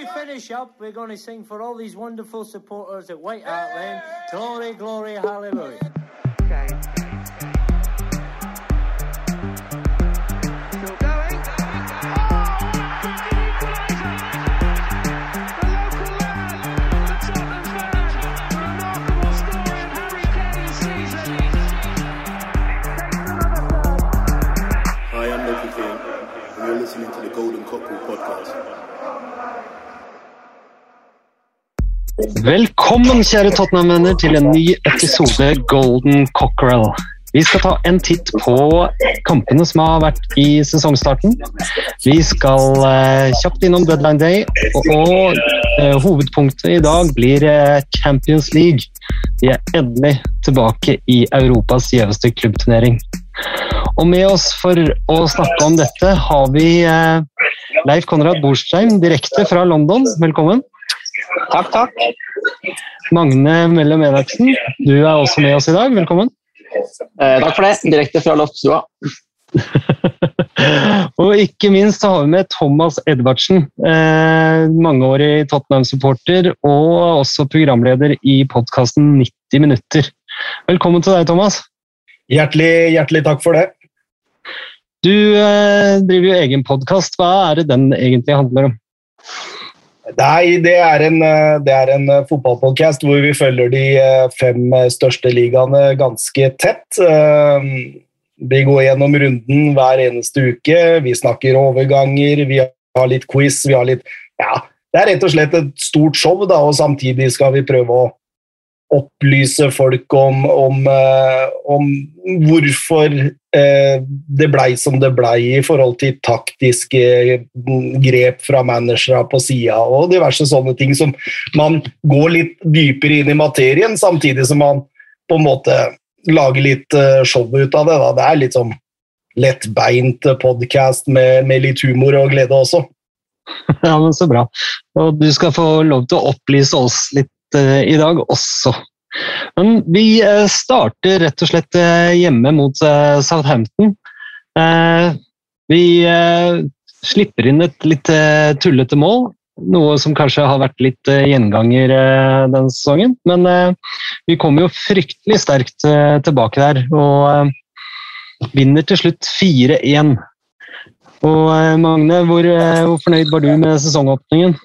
to finish up, we're going to sing for all these wonderful supporters at White Hart Lane. Glory, glory, hallelujah. Okay. Still going. Hi, I'm Loki King, and you're listening to the Golden Cockerel podcast. Velkommen, kjære Tottenham-venner, til en ny episode Golden Cockerel. Vi skal ta en titt på kampene som har vært i sesongstarten. Vi skal eh, kjapt innom Deadline Day, og, og eh, hovedpunktet i dag blir eh, Champions League. Vi er endelig tilbake i Europas gjeveste klubbturnering. Og med oss for å snakke om dette har vi eh, Leif Konrad Borstein direkte fra London. Velkommen. Takk, takk. Magne Mellom Enaksen, du er også med oss i dag. Velkommen. Eh, takk for det. Direkte fra loftstua. og ikke minst så har vi med Thomas Edvardsen, eh, mangeårig Tottenham-supporter og også programleder i podkasten 90 minutter. Velkommen til deg, Thomas. Hjertelig, hjertelig takk for det. Du eh, driver jo egen podkast. Hva er det den egentlig handler om? Nei, det er en, eh, det en fotballpodkast hvor vi følger de eh, fem eh, største ligaene ganske tett. Eh, Vi går gjennom runden hver eneste uke. Vi snakker overganger, vi har litt quiz, vi har litt Ja, det er rett og slett et stort show, da, og samtidig skal vi prøve å opplyse folk om, om, eh, om hvorfor eh, det blei som det blei i forhold til taktiske grep fra managere på sida og diverse sånne ting som man går litt dypere inn i materien, samtidig som man på en måte lager litt eh, show ut av det. Da. Det er litt sånn lettbeint podkast med, med litt humor og glede også. Ja, men Så bra. Og du skal få lov til å opplyse oss litt i dag også. Men vi eh, starter rett og slett eh, hjemme mot eh, Southampton. Eh, vi eh, slipper inn et litt eh, tullete mål. Noe som kanskje har vært litt eh, gjenganger eh, denne sesongen. Men eh, vi kommer jo fryktelig sterkt eh, tilbake der og eh, vinner til slutt 4-1. Og eh, Magne, hvor, eh, hvor fornøyd var du med sesongåpningen?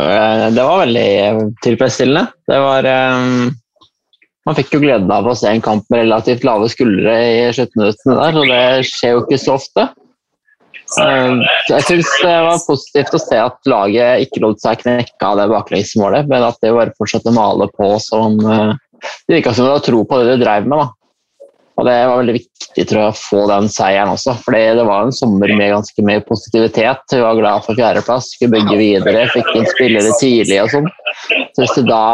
Eh, Det var veldig eh, tilfredsstillende. Det var eh, Man fikk jo gleden av å se en kamp med relativt lave skuldre i sluttminuttene der, og det skjer jo ikke så ofte. Jeg syns det var positivt å se at laget ikke lot seg knekke av det baklengsmålet, men at det bare fortsatte å male på som Det virka som de hadde tro på det de drev med. da. Og Det var veldig viktig tror jeg, å få den seieren også, fordi det var en sommer med ganske mye positivitet. Vi var glad for fjerdeplass, skulle bygge videre, fikk inn spillere tidlig og sånn. Så hvis du da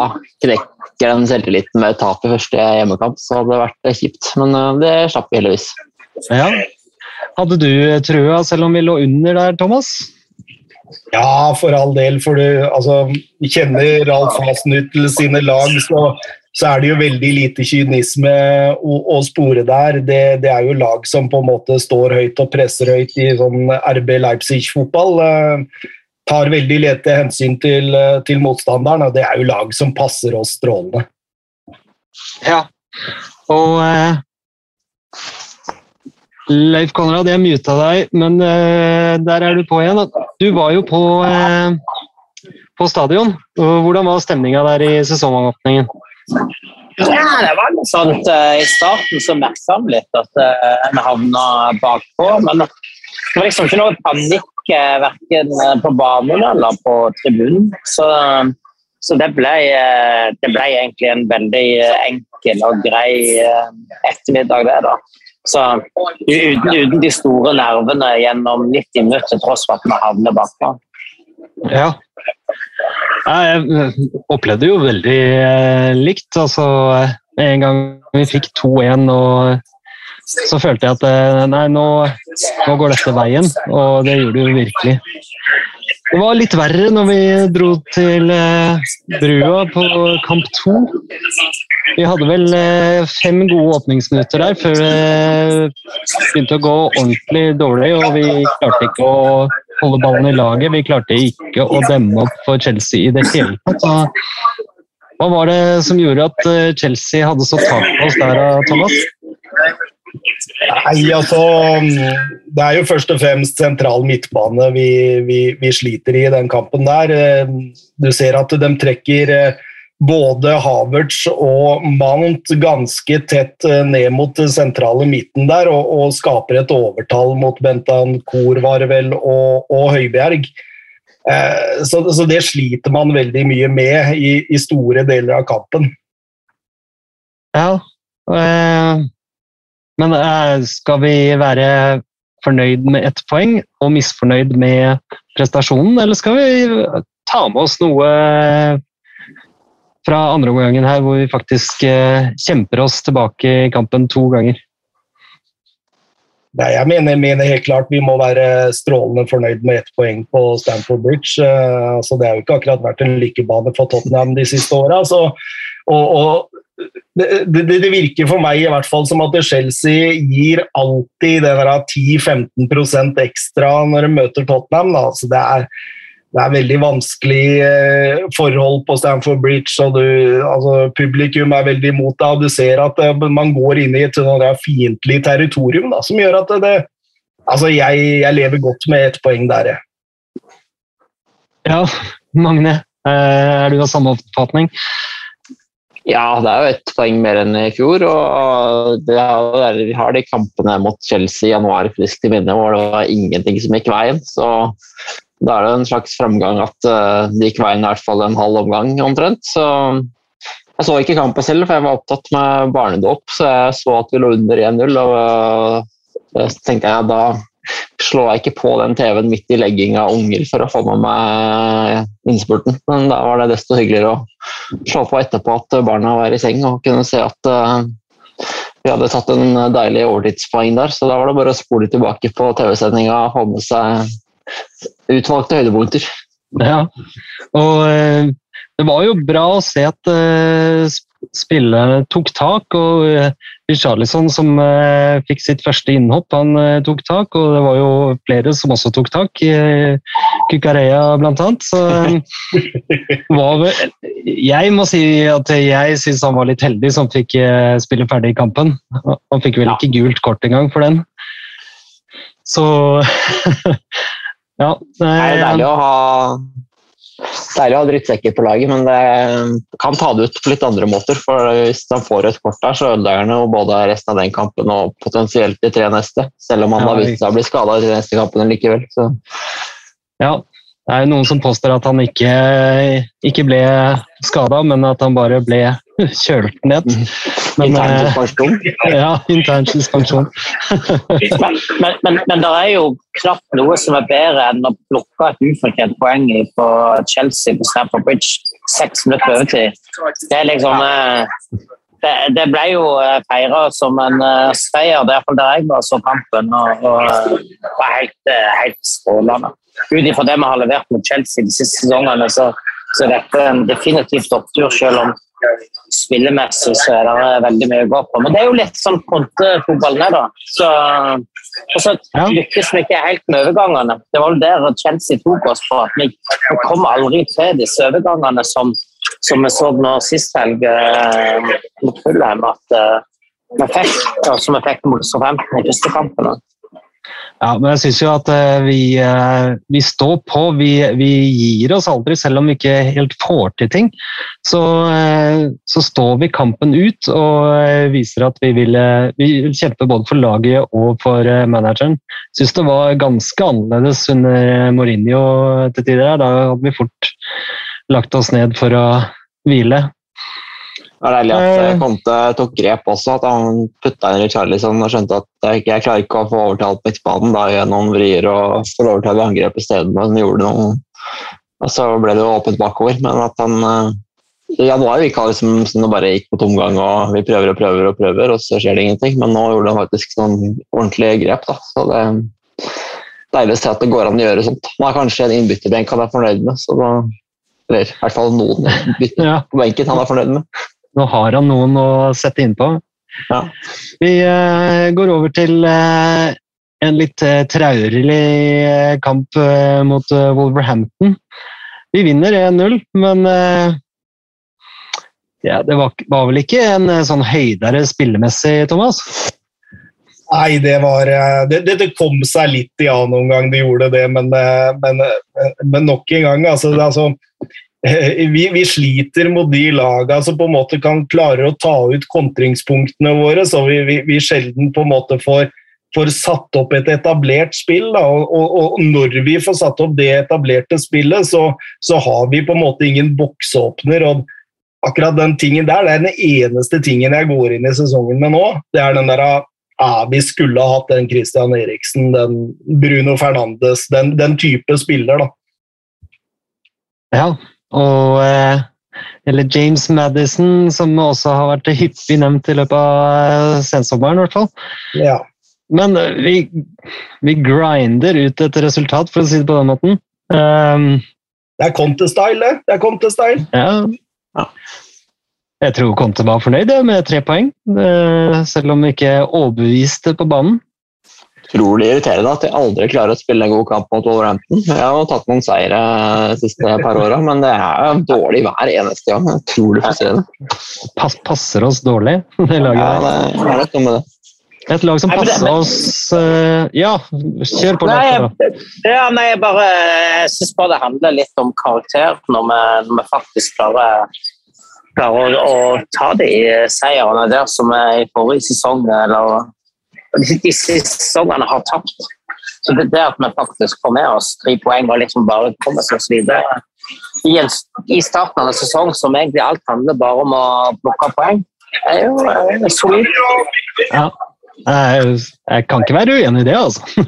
knekker den selvtilliten med tap i første hjemmekamp, så hadde det vært kjipt. Men eh, det slapp vi heldigvis. Ja. Hadde du trua selv om vi lå under der, Thomas? Ja, for all del. For du altså, kjenner Ralf Hasenhüttel sine lag, så, så er det jo veldig lite kynisme å, å spore der. Det, det er jo lag som på en måte står høyt og presser høyt i sånn RB Leipzig-fotball. Eh, tar veldig lite hensyn til, eh, til motstanderen, og det er jo lag som passer oss strålende. Ja. Og eh, Leif Konrad, jeg muta deg, men eh, der er du på igjen. Du var jo på, eh, på stadion. Hvordan var stemninga der i sesongåpningen? Ja, det var litt sånt. eh, I starten så merka vi litt at vi havna bakpå. Men det var liksom ikke noe panikk uh, verken på banen eller på tribunen. Så, så det, ble, det ble egentlig en veldig enkel og grei ettermiddag, det. da. Så uten, uten de store nervene gjennom 90 minutter, tross for at vi havner bakpå. Ja. Jeg opplevde jo veldig eh, likt. Altså, en gang vi fikk 2-1, og så følte jeg at eh, nei, nå, nå går dette veien, og det gjorde det jo virkelig. Det var litt verre når vi dro til eh, brua på kamp 2. Vi hadde vel eh, fem gode åpningsminutter der før det begynte å gå ordentlig dårlig, og vi klarte ikke å holde ballen i laget. Vi klarte ikke å demme opp for Chelsea i det hele tatt. Hva var det som gjorde at eh, Chelsea hadde så tak på oss der, Thomas? Nei, altså Det er jo først og fremst sentral midtbane vi, vi, vi sliter i den kampen der. Eh, du ser at de trekker eh, både Havertz og Mount ganske tett ned mot sentrale midten der, og, og skaper et overtall mot Bentancour, var det vel, og, og Høibjerg. Eh, så, så, det sliter man veldig mye med i, i store deler av kampen. Ja, eh, men øh, skal vi være fornøyd med ett poeng og misfornøyd med prestasjonen, eller skal vi ta med oss noe fra andre omgangen her, hvor vi faktisk øh, kjemper oss tilbake i kampen to ganger? Nei, jeg mener, mener, helt klart vi må være strålende fornøyd med ett poeng på Stamford Bridge. Uh, altså, det har jo ikke akkurat vært en lykkebane for Tottenham de siste åra. Det, det, det, virker for meg i hvert fall som at Chelsea gir alltid den 10-15% ekstra når de møter Tottenham. Da. Altså, det er det er veldig vanskelig eh, forhold på Stamford Bridge, og du, altså, publikum er veldig imot deg. og Du ser at eh, man går inn i et sånn fiendtlig territorium da, som gjør at det Altså, jeg, jeg lever godt med ett poeng der, jeg. Ja, Magne, eh, er du av samme oppfatning? Ja, det er jo ett poeng mer enn i fjor. og er, Vi har de kampene mot Chelsea i januar friskt i minne hvor det var ingenting som gikk veien. Så da er det en slags framgang at uh, det gikk veien i hvert fall en halv omgang omtrent. Så jeg så ikke kampen selv, for jeg var opptatt med barnedåp. Så jeg så at vi lå under 1-0, og uh, så tenkte jeg da slår jeg ikke på den TV-en midt i legging av unger for å få med meg innspurten. Men da var det desto hyggeligere å slå på etterpå at barna var i seng og kunne se at uh, vi hadde tatt en deilig overtidspoeng der. Så da var det bare å spole tilbake på TV-sendinga og få med seg utvalgte høydepunkter. Ja, og eh, det var jo bra å se at uh, spillet tok tak. og uh, Richarlison som fikk sitt første innhopp, han tok tak. Og det var jo flere som også tok tak, uh, Kukareya bl.a. Så var vel, Jeg må si at jeg syns han var litt heldig som fikk spille ferdig i kampen. Han fikk vel ikke gult kort engang for den. Så Ja, det er deilig å ha deilig å ha drittsekker på laget, men det kan ta det ut på litt andre måter. for Hvis han får et kort der, så ødelegger han jo både resten av den kampen og potensielt de tre neste. Selv om han ja, har vist seg å bli skada i de neste kampene likevel. Så. Ja, det er jo noen som påstår at han ikke, ikke ble skada, men at han bare ble kjølt ned. Mm. Men, intern eh, suspensjon? Ja, intern suspensjon. men, men, men, men, det er jo knapt noe som er bedre enn å plukke et ufortjent poeng på Chelsea på Stamford Bridge seks minutter overtid. Det er liksom eh, det, det, ble jo eh, feira som en seier, det er iallfall der jeg var så kampen. Og, og var helt, helt strålende. Ut ifra det vi har levert mot Chelsea de siste sesongene, så, så er dette en definitivt opptur, selv om spillemessig så er det veldig mye å gå på. Men det er jo litt sånn kontefotballen er, da. Så, og så lykkes vi ikke helt med overgangene. Det var vel der Chelsea tok oss på. at Vi, vi kom aldri til disse overgangene som, som vi så nå sist helg eh, mot Fulheim. At uh, vi fikk, som vi fikk mot Southampton i første kampen. Ja, men jeg syns jo at eh, vi, eh, vi står på. Vi, vi, gir oss aldri, selv om vi ikke helt får til ting. Så, eh, så står vi kampen ut og viser at vi vil, vi vil kjempe både for laget og for manageren. Syns det var ganske annerledes under Mourinho til tider. Da hadde vi fort lagt oss ned for å hvile. Det var deilig at eh, Conte tok grep også, at han putta inn Charlison og skjønte at jeg, jeg klarer ikke å få overtalt midtbanen. Da gjør noen vrier og får i angrep isteden. Han gjorde noe og Så ble det jo åpent bakover, men at han eh, januar gikk han liksom, som og bare gikk på tomgang og vi prøver og prøver og prøver, og så skjer det ingenting. Men nå gjorde han faktisk noen ordentlige grep. da, så det er deilig å se at det går an å gjøre sånt. Han har kanskje en innbytterbenk han er fornøyd med. så da, Eller i hvert fall noen bytter ja. på benken han er fornøyd med. Nå har han noen å sette innpå. Ja. Vi uh, går over til uh, en litt eh, traurig eh, kamp eh, mot eh, Wolverhampton. Vi vinner 1-0, men eh, ja, det var, var vel ikke en eh, sånn høydere spillemessig, Thomas? Nei, det var eh, det, det, det kom seg litt, ja, noen gang det gjorde det, men, eh, men, eh, men nok en gang, altså, det, altså eh, vi, vi sliter mot de lagene som på en måte kan klare å ta ut kontringspunktene våre, så vi, vi, vi sjelden på en måte får, får satt opp et etablert spill. Og, og, og når vi får satt opp det etablerte spillet, så, så har vi på en måte ingen boksåpner. og akkurat den tingen der, det er den eneste tingen jeg går inn i sesongen med nå. Det er den der vi skulle ha hatt den Christian Eriksen, den Bruno Fernandes, den, den type spiller, da. Ja, og eh, Eller James Madison, som også har vært hyppig nevnt i løpet av sensommeren, i hvert fall. Ja. Men eh, vi, vi grinder ut et resultat, for å si det på den måten. Um, Det er Conte-style, det. Det er Conte-style. ja. Jeg tror Conte var fornøyd ja, med tre poeng, eh, selv om vi ikke overbeviste på banen. Utrolig irriterende at jeg aldri klarer å spille en god kamp mot Wolverhampton. Jeg har tatt noen seire de siste par åra, men det er dårlig hver eneste gang. Utrolig frustrerende. Pass, passer oss dårlig, det laget Ja, der. det er noe med det. Et lag som Nei, men passer oss eh, Ja, kjør på. Nei, jeg, ja, nei, jeg bare jeg syns bare det handler litt om karakter når vi, når vi faktisk klarer, klarer å, å ta de seierne der som er i forrige sesong, eller de, siste sesongene har tapt. Så det, det at vi faktisk får med oss tre poeng og liksom bare kommer oss videre i, en, i starten av en sesong som egentlig alt handler bare om å plukke poeng, er jo er solid. Ja. Jeg, jeg kan ikke være uenig i det, altså.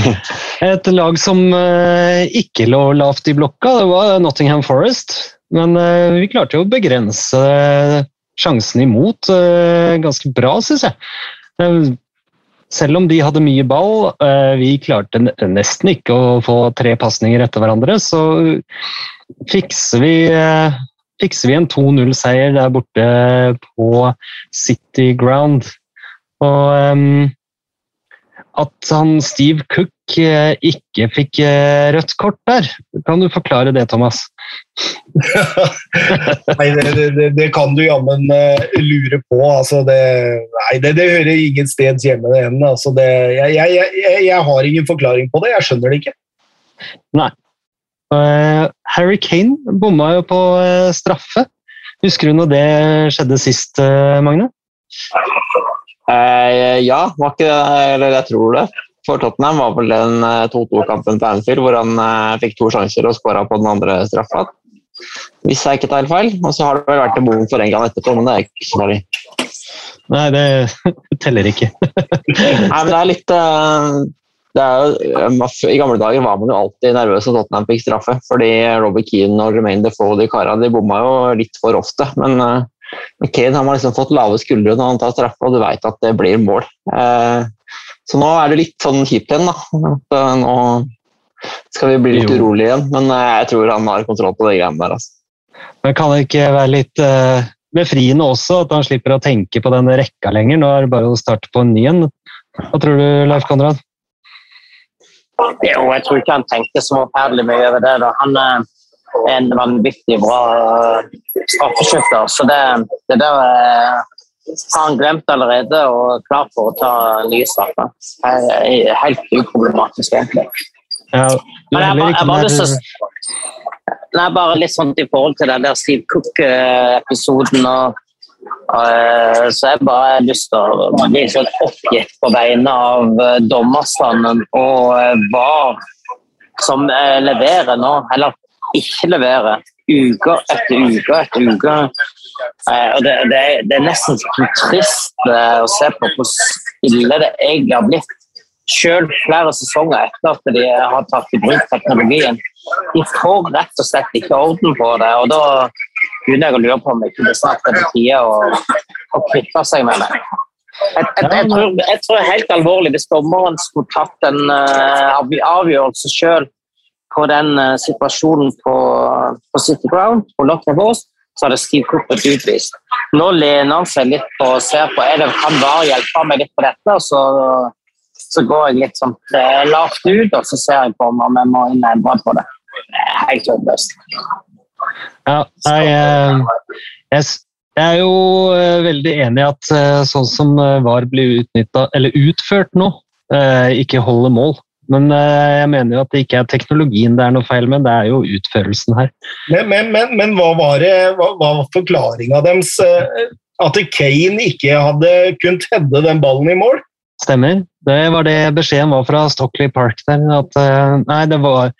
Et lag som eh, ikke lå lavt i blokka, det var Nottingham Forest. Men eh, vi klarte jo å begrense sjansen imot eh, ganske bra, syns jeg. Selv om de hadde mye ball, eh, vi klarte nesten ikke å få tre pasninger etter hverandre, så fikser vi, eh, fikser vi en 2-0-seier der borte på City Ground. Og um, at han Steve Cook ikke fikk eh, rødt kort der, kan du forklare det, Thomas? Nei, det, det, det, kan du jammen eh, lure på. Altså, det, nei, det, det hører ingen steds hjemme, det ene. Altså, det, jeg, jeg, jeg, jeg har ingen forklaring på det. Jeg skjønner det ikke. Eh, Harry Kane bomma jo på uh, straffe. Husker du når det skjedde sist, uh, Magne? Eh, ja, var ikke det, eller jeg tror det. For Tottenham var vel den eh, 2-2-kampen på Anfield hvor han eh, fikk to sjanser og skåra på den andre straffa. Hvis jeg ikke tar feil. Og så har det vel vært en bom for England etterpå, men det er ikke så farlig. Nei, det teller ikke. Nei, men det er litt eh, det er jo, eh, I gamle dager var man jo alltid nervøs når Tottenham fikk straffe. fordi Robbie Keane og Remain Defoe og de kara, de bomma jo litt for ofte. Men, eh, men Kane har man liksom fått lave skuldre når han tar straffe, og du veit at det blir mål. Eh, så nå er det litt sånn kjipt igjen. da. At, eh, nå skal vi bli litt Jo. urolige igjen, men eh, jeg tror han har kontroll på de greiene der. altså. Men kan det ikke være litt befriende også at han slipper å tenke på den rekka lenger? Nå er det bare å starte på en ny en. Hva tror du, Leif Konrad? Jo, jeg tror ikke han tenkte så forferdelig mye over det. Da. Han er en vanvittig bra eh, straffeskytter, så det, det der eh, har han glemt allerede og er klar for å ta nye straffer. er Helt uproblematisk, egentlig. Ja, Men jeg, bare, jeg bare lyst til Nei, bare litt sånn i forhold til den der Steve Cook-episoden. og eh, Så jeg bare har lyst til å bli sånn oppgitt på vegne av eh, dommerstanden og hva VAR, som eh, leverer nå, eller ikke leverer, uke etter uke etter uke. Eh, og det, det, er, det er nesten sånn trist eh, å se på hvor ille det egentlig har blitt. Selv flere sesonger etter at de har tatt i bruk teknologien. De får rett og slett ikke orden på det. og Da begynner jeg å lure på om ikke det snart er på tide å, kvitte seg med det. Jeg, jeg, jeg, tror, jeg tror helt alvorlig hvis dommeren skulle tatt en uh, avgjørelse sjøl på den eh, situasjonen på, på City Ground, på Loch Ness, så hadde Steve Cook blitt utvist. Nå lener han seg litt på og ser på er det, kan VAR hjelpe meg litt på dette. og så så går jeg litt sånn eh, lavt ut, og så ser jeg på om jeg må endre på det. Det er Helt håpløst. Ja, jeg, eh, jeg, jeg er jo veldig enig i at sånn som VAR blir utnytta, eller utført nå, ikke holder mål. Men eh, jeg mener jo at det ikke er teknologien det er noe feil med, det er jo utførelsen her. Men, men, men, men hva var, det, hva, hva var forklaringa deres? eh, At Kane ikke hadde kunnet hedde den ballen i mål? Stemmer. Det var det beskjeden var fra Stockley Park der. At eh, nei, det var,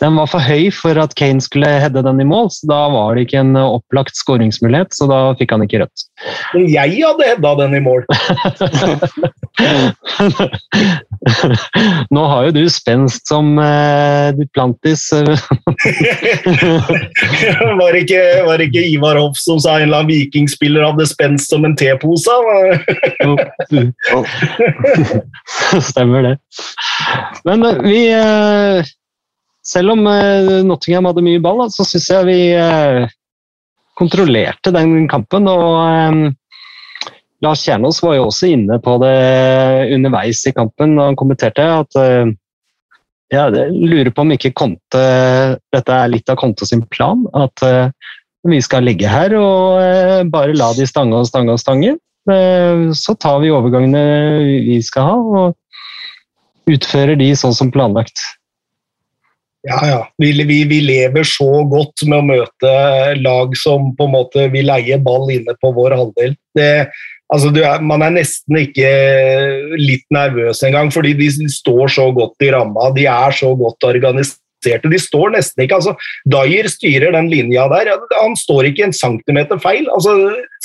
den var for høy for at kane skulle hedde den i mål, så da var det ikke en eh, opplagt skåringsmulighet, så da fikk han ikke rødt. Men jeg hadde hedda den i mål. Nå har jo du spenst som eh, Duplantis. var, det ikke, var det ikke Ivar Hoff som sa en eller annen vikingspiller hadde spenst som en tepose? Stemmer det. Men eh, vi eh, Selv om eh, Nottingham hadde mye ball, så syns jeg vi eh, kontrollerte den kampen. og eh, Lars Kjernås var jo også inne på det underveis i kampen da han kommenterte at jeg lurer på om ikke Conte Dette er litt av Conte sin plan. At vi skal ligge her og bare la de stange og stange og stange. Så tar vi overgangene vi skal ha, og utfører de sånn som planlagt. Ja, ja. Vi, vi, vi lever så godt med å møte lag som på en måte vil eie ball inne på vår halvdel. Det, altså, er, man er nesten ikke litt nervøs engang, fordi de står så godt i ramma. De er så godt organiserte. De står nesten ikke altså, Dyer styrer den linja der. Han står ikke en centimeter feil. altså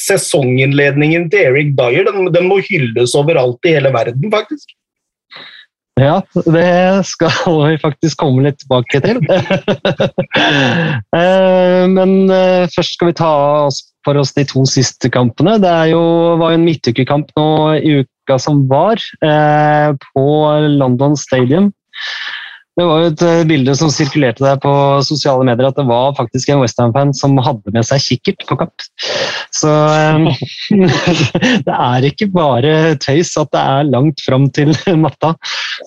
Sesonginnledningen til Eric Dyer den, den må hylles overalt i hele verden, faktisk. Ja, det skal vi faktisk komme litt tilbake til. Eh, Men eh, først skal vi ta for oss de to siste kampene. Det jo, var jo en midtukekamp nå i uka som var, eh, på London Stadium. Det var jo et eh, bilde som sirkulerte der på sosiale medier at det var faktisk en Westham-fan som hadde med seg kikkert på kapp. Så eh, det er ikke bare tøys at det er langt fram til matta.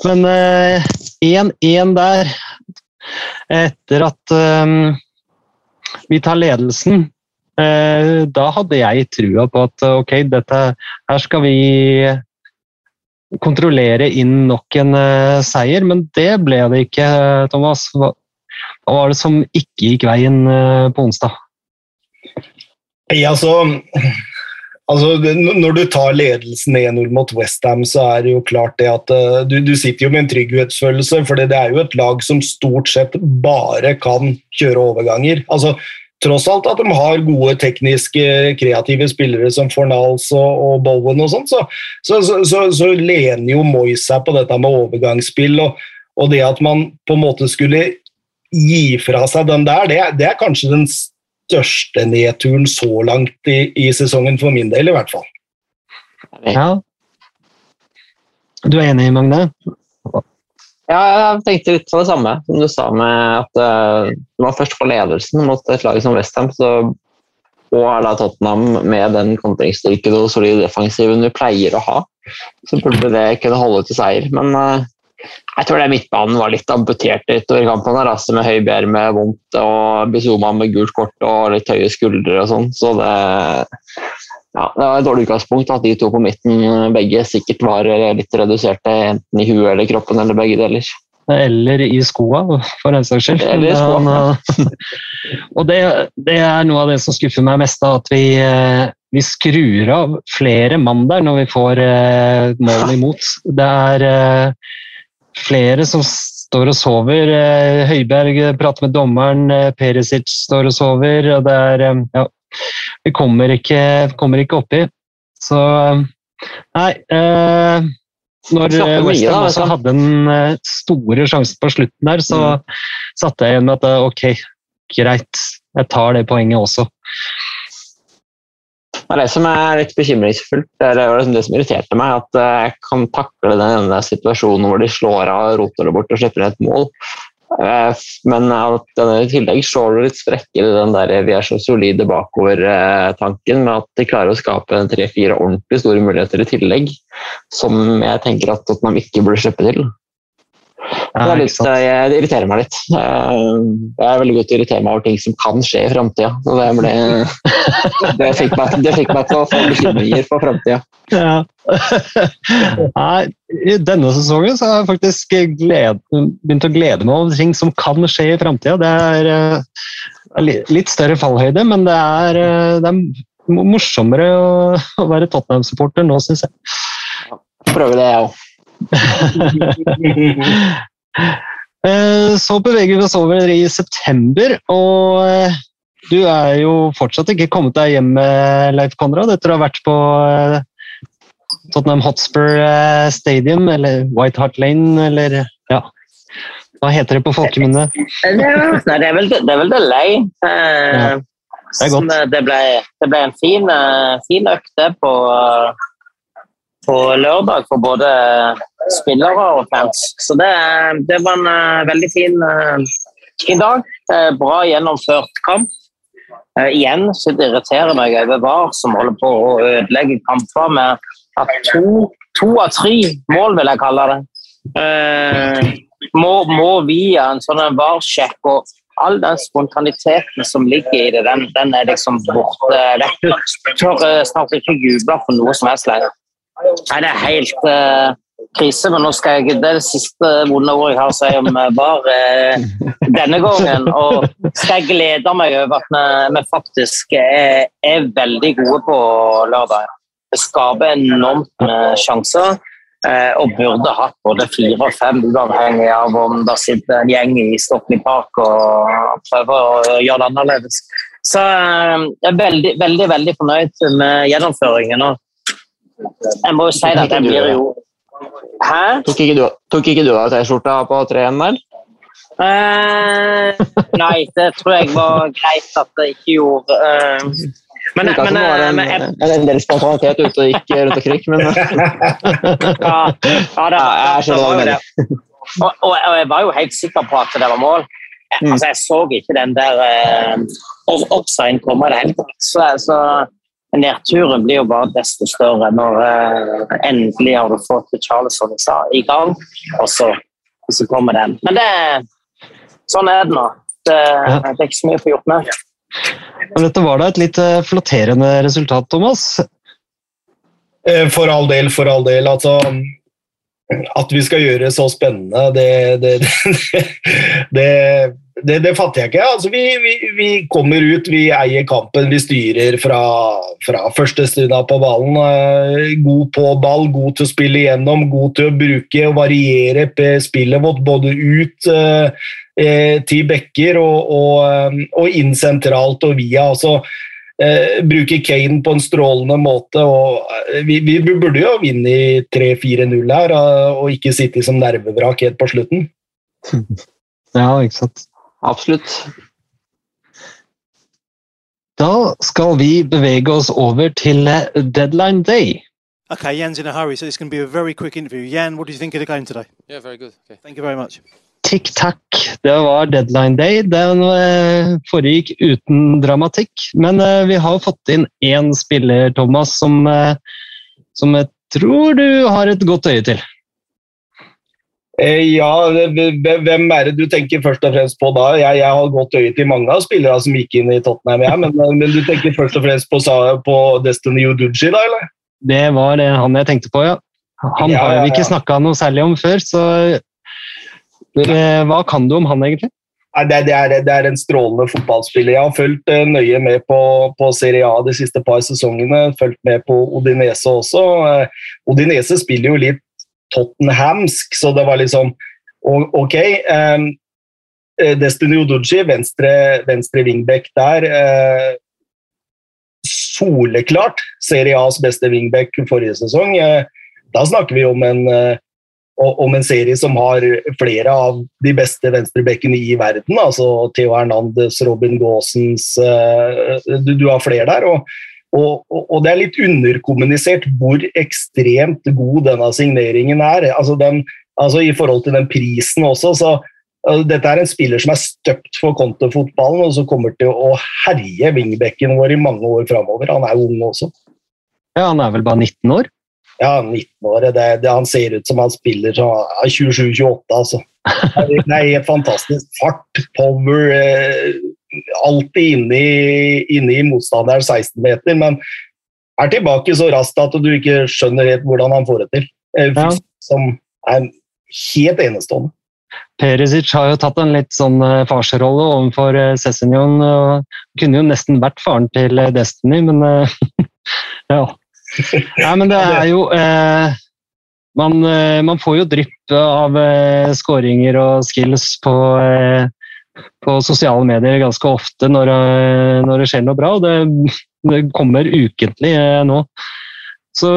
Men eh, 1-1 der, etter at eh, vi tar ledelsen, eh, da hadde jeg trua på at ok, dette, her skal vi kontrollere inn nok en eh, seier, men det ble det ikke, Thomas. Hva, var det som ikke gikk veien eh, på onsdag? Ja, altså, altså Når du tar ledelsen 1-0 mot Westham, så er det jo klart det at eh, du, du sitter jo med en trygghetsfølelse, for det er jo et lag som stort sett bare kan kjøre overganger. Altså, Tross alt at de har gode tekniske, kreative spillere som Fornals og, og Bowen og sånn, så, så, så, så, lener jo Moyes seg på dette med overgangsspill. Og, og det at man på en måte skulle gi fra seg den der, det, det er kanskje den største nedturen så langt i, i sesongen, for min del i hvert fall. Ja. Du er enig, Magne? Ja, jeg tenkte litt på det samme som du sa med at uh, man først får ledelsen mot et lag som Westham, og er da Tottenham med den kontringsstyrken og solide defensiven vi pleier å ha, så burde det kunne holde til seier. Men uh, jeg tror det midtbanen var litt amputert utover kampen. her, altså Med Høibjerg med vondt og Bizuma med gult kort og litt høye skuldre og sånn. Så det, ja, det var et dårlig utgangspunkt at de to på midten begge sikkert var litt reduserte enten i huet eller kroppen eller begge deler. Eller i skoa, for den saks skyld. Eller i skoa, og det, det er noe av det som skuffer meg mest, at vi, eh, vi skrur av flere mann der når vi får eh, mål imot. Det er eh, flere som står og sover. Eh, Høiberg prater med dommeren, eh, Perisic står og sover. og det er, eh, ja, Vi kommer ikke, kommer ikke oppi. Så Nei. Eh, når Slapp av mye, West Ham da, også hadde den eh, store sjansen på slutten der, så satte jeg igjen med at eh, ok, greit, jeg tar det poenget også. Det er det som er litt bekymringsfullt. Det er liksom det som irriterte meg, at eh, jeg kan takle den ene situasjonen hvor de slår av, roter det bort og slipper et mål. Eh, Men i tillegg slår det litt sprekker i den der vi er så solide bakover-tanken, med at de klarer å skape tre-fire ordentlig store muligheter i tillegg, som jeg tenker at Tottenham ikke burde slippe til. Ikke litt, eh, det irriterer meg litt. Eh, Jeg er veldig god til å irritere meg over ting som kan skje i framtida. Det, ble- det, fikk meg- det fikk meg til å få bekymringer for framtida. Ja. Nei, I denne sesongen så har jeg faktisk gled, begynt å glede meg over ting som kan skje i framtida. Det er eh, litt større fallhøyde, men det er, eh, det er morsommere å, å være Tottenham-supporter nå, syns jeg. Prøver det, jeg òg. Eh, Så beveger vi oss over i september, og eh, du er jo fortsatt ikke kommet deg hjem, eh, Leif Konrad, etter å ha vært på Tottenham Hotspur Stadium, eller White Hart Lane, eller ja. Hva heter det på folkemunne? Nei, det er vel det, det, er vel det. Eh, Ja, det godt. Det ble, det ble en fin, fin økte på, på lørdag for både spillere og fans. Så det, det var en uh, veldig fin, uh, fin dag. Uh, Bra gjennomført kamp. Eh, igjen så det irriterer meg over VAR, som holder på å ødelegge kamper med at to, to av tre mål, vil jeg kalle det, eh, må, må via en sånn VAR-sjekk. og All den spontaniteten som ligger i det, den, den er liksom borte. Jeg tør eh, snart ikke juble for noe som helst lenger. Nei, det er helt uh, krise, men nå skal jeg, det er det siste vonde ordet jeg har å si om eh, VAR uh, denne gangen. Og skal jeg glede meg over at vi, vi faktisk er, er veldig gode på lørdag. Det skaper enormt med sjanser. Og burde hatt både fire og fem, uavhengig av om det sitter en gjeng i Stockley Park og prøver å gjøre det annerledes. Så jeg er veldig, veldig, veldig fornøyd med gjennomføringen. og jeg må jo si at jeg blir jo Hæ? Tok ikke du, tok ikke du av T-skjorta på 3-1 der? Eh, nei, det tror jeg var greit at jeg ikke gjorde. Eh, men, det men, var eh, en, men jeg, en, del spontanitet ute og gikk rundt og omkring, men ja, ja, det, Ja, jeg skjønner hva var du. Og, og, og jeg var jo helt sikker på at det var mål. Jeg- Mm. Altså, jeg så ikke den der eh, off- offsiden komme i det hele tatt. Så, så nedturen blir jo bare desto større når eh, endelig har du fått Charleston i gang, og så, og så kommer den. Men det, sånn er det nå. Det, det er ikke så mye å få gjort med. Men Dette var da et litt flotterende flatterende resultat, Thomas. Eh, For all del, for all del. Altså, at vi skal gjøre det så spennende, det, det, det, det, det fatter jeg ikke. Altså, vi, vi, vi kommer ut, vi eier kampen, vi styrer fra, fra første stund av på ballen. Eh, God på ball, god til å spille igjennom, god til å bruke og variere spillet vårt både ut eh, eh, til bekker og, og, eh, og inn sentralt og via. altså eh, bruker Kane på en strålende måte. og eh, Vi, vi burde jo vinne i 3-4-0 her, eh, og ikke sitte som nervevrak helt på slutten. Ja, ikke sant. absolutt. Da skal vi bevege oss over til eh, deadline day. Okay, Jan's in a hurry, so it's going to be a very quick interview. Jan, what do you think of the game today? Yeah, very good. Okay. Thank you very much. Tic-tac, det var deadline day. Den eh, foregikk uten dramatikk. Men eh, vi har fått inn én spiller, Thomas, som, eh, som jeg tror du har et godt øye til. Ja, hvem er det du tenker først og fremst på da? Jeg, jeg har godt øye til mange av spillerne som gikk inn i Tottenham, jeg, men, men du tenker først og fremst på, på Destiny Uduji, da, eller? Det var det han jeg tenkte på, ja. Han Ja, har vi ikke ja. snakka noe særlig om før, så hva kan du om han egentlig? Det, er- det, er, en strålende fotballspiller. Jeg har fulgt eh, nøye med på, på Serie A de siste par sesongene. Fulgt med på Odinese også. Eh, Odinese spiller jo litt Tottenhamsk, så det var liksom ok. eh, eh, Destiny Oduji, venstre, venstre wingback der. eh, soleklart Serie A's beste wingback forrige sesong. Eh, Da snakker vi om en eh, om en serie som har flere av de beste venstrebekkene i verden. altså Theo Hernandez, Robin Gaasens eh, du, du har flere der. Og, og, og- det er litt underkommunisert hvor ekstremt god denne signeringen er. altså, den, altså I forhold til den prisen også, så Dette er en spiller som er støpt for kontofotballen, og som kommer til å herje wingbacken vår i mange år framover. Han er ung også. Ja, han er vel bare 19 år? Ja, 19-året. Det, det, han ser ut som han spiller som 27-28, altså. Det er helt fantastisk. Fart, power, eh, alltid inne i, inne i motstanderens 16-meter, men er tilbake så raskt at du ikke skjønner helt hvordan han får det til. Eh, Ja. Som er helt enestående. Perisic har jo tatt en litt sånn eh, farsrolle overfor eh, og Kunne jo nesten vært faren til eh, Destiny, men eh, ja. Nei, men det er jo eh, man, eh, man får jo drypp av eh, skåringer og skills på, eh, på sosiale medier ganske ofte når, eh, når det skjer noe bra, og det, det kommer ukentlig eh, nå. Så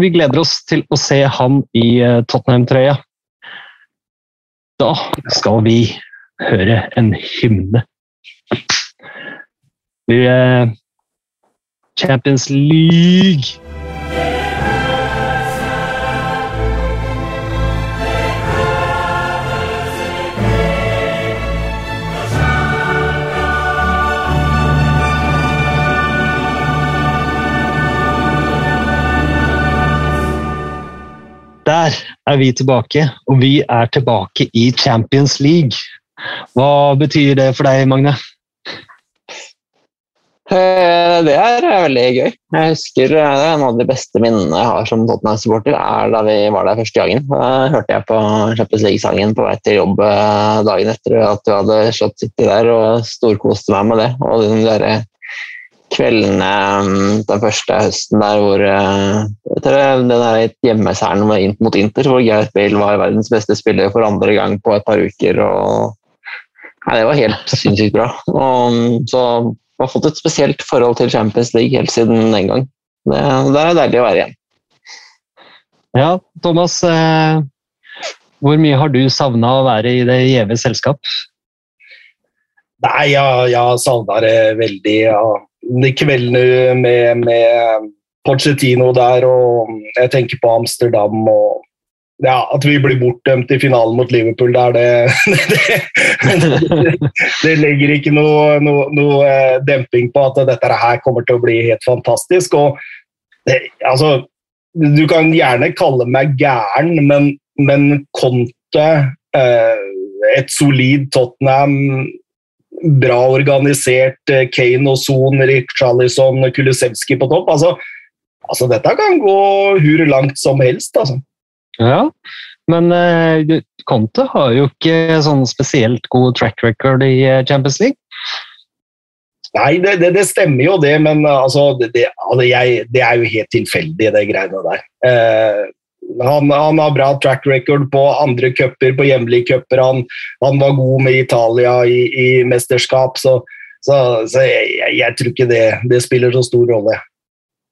vi gleder oss til å se han i eh, Tottenham-trøya. Da skal vi høre en hymne. Vi Champions League. Der er vi tilbake, og vi er tilbake i Champions League. Hva betyr det for deg, Magne? Eh, Det er eh, veldig gøy. Jeg husker eh, det er En av de beste minnene jeg har som Tottenham-supporter, er da vi var der første gangen. Da hørte jeg på Champions League-sangen på vei til jobb dagen etter at du hadde slått City der, og storkoste meg med det. Og den der kveldene mm, den første høsten der hvor etter jeg tror det- Den der hjemmeseieren mot Inter, hvor Gareth Bale var verdens beste spiller for andre gang på et par uker. og Nei, det var helt sinnssykt bra. Og, mm, så jeg har fått et spesielt forhold til Champions League helt siden den gang. Det, det er deilig å være igjen. Ja, Thomas. Eh, hvor mye har du savna å være i det gjeve selskap? Nei, jeg, jeg savna det veldig. Ja. De kveldene med, med Pochettino der, og jeg tenker på Amsterdam og ja, At vi blir bortdømt i finalen mot Liverpool der, det, det, det legger ikke noe, noe, noe eh, demping på at dette her kommer til å bli helt fantastisk. og det, altså, Du kan gjerne kalle meg gæren, men, men Conte, eh, et solid Tottenham bra organisert, eh, Kane og Son, Richarlison, Kulusevski på topp. Altså, altså dette kan gå hur langt som helst, altså. Ja, men eh, Conte har jo ikke sånn spesielt god track record i eh, Champions League. Nei, det, det, det stemmer jo det, men altså, det, det, altså jeg, det er jo helt tilfeldig, det greiene der. Eh, han, han har bra track record på andre cuper, på hjemlige cuper. Han, han var god med Italia i, i mesterskap, så, så, så jeg, jeg, jeg tror ikke det, det spiller så stor rolle.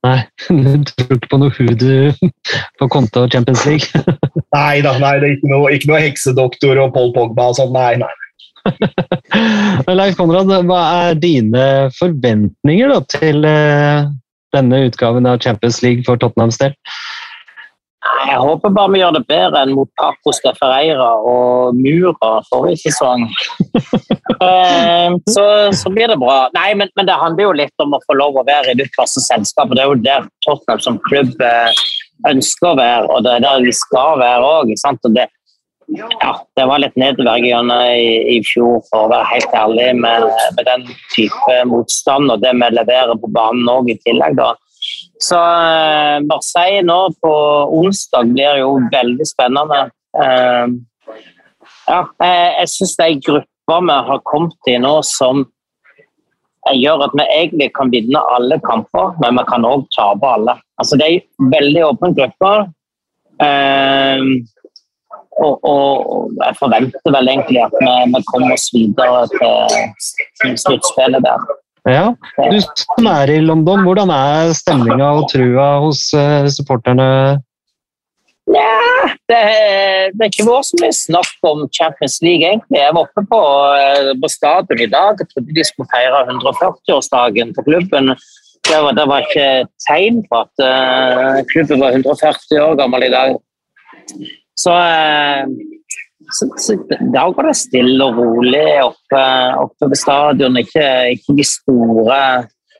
Nei, du tror ikke på noe hoodoo på Conte og Champions League? Nei da, nei, det er ikke noe, ikke noe heksedoktor og Paul Pogba og sånn. Nei, nei. Leif Konrad, hva er dine forventninger da, til eh, denne utgaven av Champions League for Tottenhams del? Jeg håper bare vi gjør det bedre enn mot Pacos de Ferreira og Mura forrige sesong. Eh, så, så blir det bra. Nei, men, men det handler jo litt om å få lov å være i ditt selskap. og Det er jo der Tottenham som klubb eh, ønsker å være, og det er der vi skal være òg. Det, ja, det var litt nedverdigende i, i fjor, for å være helt ærlig, med, med den type motstand og det vi leverer på banen òg i tillegg. da. Så eh, Marseille nå på onsdag blir jo veldig spennende. Eh, ja, jeg, jeg syns de grupper vi har kommet i nå som gjør at vi egentlig kan vinne alle kamper, men vi kan òg tape alle. Altså, det er veldig åpne grupper. Eh, og, og jeg forventer vel egentlig at vi, vi kommer oss videre til sluttspillet der. Ja, Du som er i London, hvordan er stemninga og trua hos eh, supporterne? Nja, det, det er ikke vår som mye snakk om Champions League, egentlig. Jeg var oppe på, eh, på stadion i dag. Jeg trodde de skulle feire 140-årsdagen til klubben. Det var, det var ikke tegn på at uh, klubben var 140 år gammel i dag. Så eh, så, så, da går det stille og rolig oppe, oppe ved stadion. Ikke, ikke de store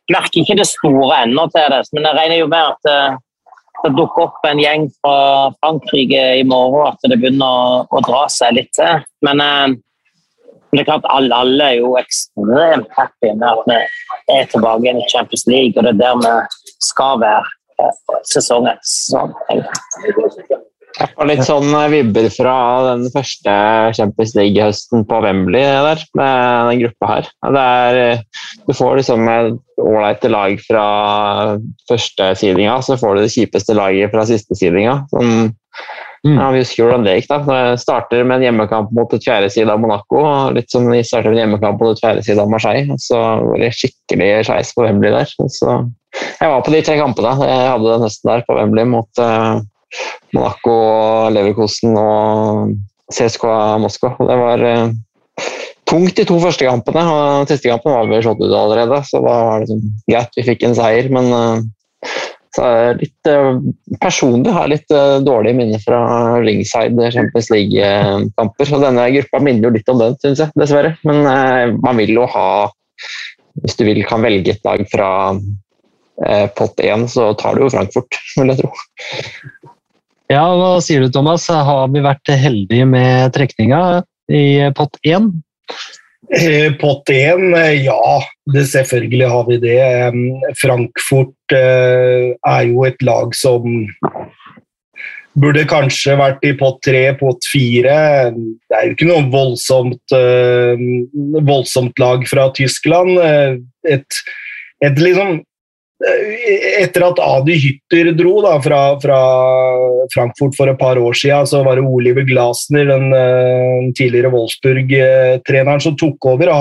Merker ikke det store ennå til det, men jeg regner jo med at det, det dukker opp en gjeng fra Frankrike i morgen, at det begynner å, å dra seg litt til. Men eh, det er klart alle, alle, er jo ekstremt happy med at vi er tilbake i Champions League, og det er der vi skal være eh, sesong etter sesong. Jeg får litt sånn vibber fra den første Champions League-høsten på Wembley der, med den gruppa her. Er, du får liksom ålreite lag fra første sidinga, så får du det kjipeste laget fra siste sidinga. Sånn, mm. ja, vi husker hvordan det gikk. da. Det starter med en hjemmekamp mot et fjerde side av Monaco. Litt som vi starter med en hjemmekamp mot et fjerde side av Marseille. og Så var det skikkelig skeis på Wembley der. Så, jeg var på de tre kampene. Jeg hadde den høsten der på Wembley mot uh, Monaco, Leverkosten og CSKA Moskva. Det var eh, tungt de to første kampene. og Siste kampen var vi slått ut allerede, så da var det sånn, greit, vi fikk en seier. Men eh, så er litt eh, personlig har litt dårlige minner fra ringside Champions League-kamper. Og denne gruppa minner jo litt om den, syns jeg, dessverre. Men man vil jo ha Hvis du vil kan velge et lag fra pott 1, så tar du jo Frankfurt, vil jeg tro. Ja, hva sier du Thomas? Har vi vært heldige med trekninga i pott 1? Eh, pott 1, eh, ja. Det, selvfølgelig har vi det. Frankfurt eh, er jo et lag som burde kanskje vært i pott 3, pott 4. Det er jo ikke noe voldsomt, voldsomt lag fra Tyskland. Et, et liksom etter at Adi Hytter dro da, fra, fra, Frankfurt for et par år siden, så var det Oliver Glasner, den den tidligere Wolfsburg-treneren, som tok over.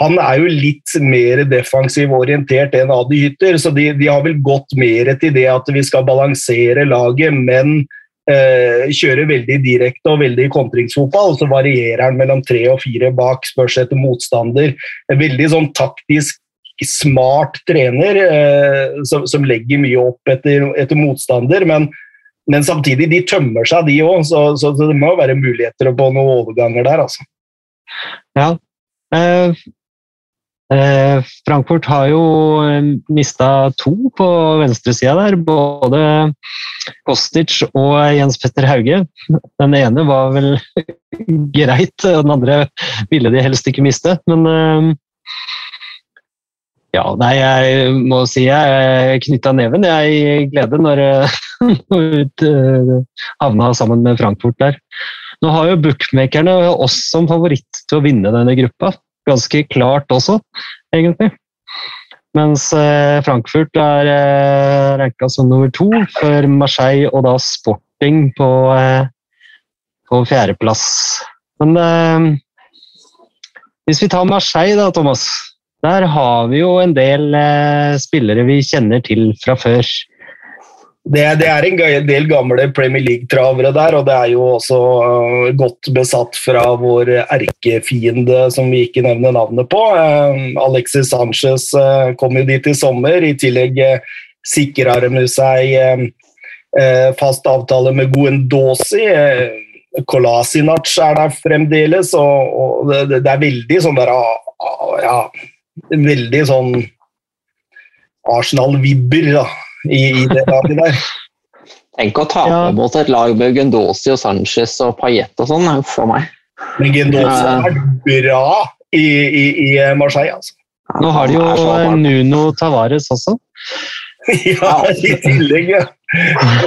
Han er jo litt mer defensiv orientert enn Adi Hytter, så de, de, har vel gått mer til det at vi skal balansere laget, men eh, kjøre veldig direkte og veldig kontringsfotball. Så varierer han mellom tre og fire bak, spørs etter motstander. Veldig sånn taktisk smart trener eh, som, som, legger mye opp etter, etter motstander. Men, men, samtidig, de tømmer seg, de òg. Så, så, det må være muligheter på noen overganger der, altså. Ja. Eh, eh, Frankfurt har jo eh, mista to på venstresida der. Både Kostic og Jens Petter Hauge. Den ene var vel greit, og den andre ville de helst ikke miste. Men eh, ja, nei, jeg må si jeg knytta neven jeg i glede når vi eh, havna sammen med Frankfurt der. Nå har jo bookmakerne oss som favoritt til å vinne denne gruppa. Ganske klart også, egentlig. Mens eh, Frankfurt er eh, ranka som nummer to, for Marseille og da Sporting på, på fjerdeplass. Men hvis vi tar Marseille da, Thomas. Der har vi jo en del eh, spillere vi kjenner til fra før. Det, det, er en del gamle Premier League-travere der, og det er jo også uh, godt besatt fra vår erkefiende som vi ikke nevner navnet på. Uh, Alexis Sanchez uh, kom jo dit i sommer. I tillegg sikra de seg fast avtale med Guendosi. Kolasinac er der fremdeles, og, og det, det, er veldig sånn der ja, veldig sånn Arsenal-vibber i, i, det laget der. Tenk å tape ja. mot et lag med Gendosi og Sanchez og Paillette og sånn. for meg. Men Gundosi er bra i, i, i Marseille, altså. Nå har de jo Nuno Tavares også. ja, i tillegg, ja.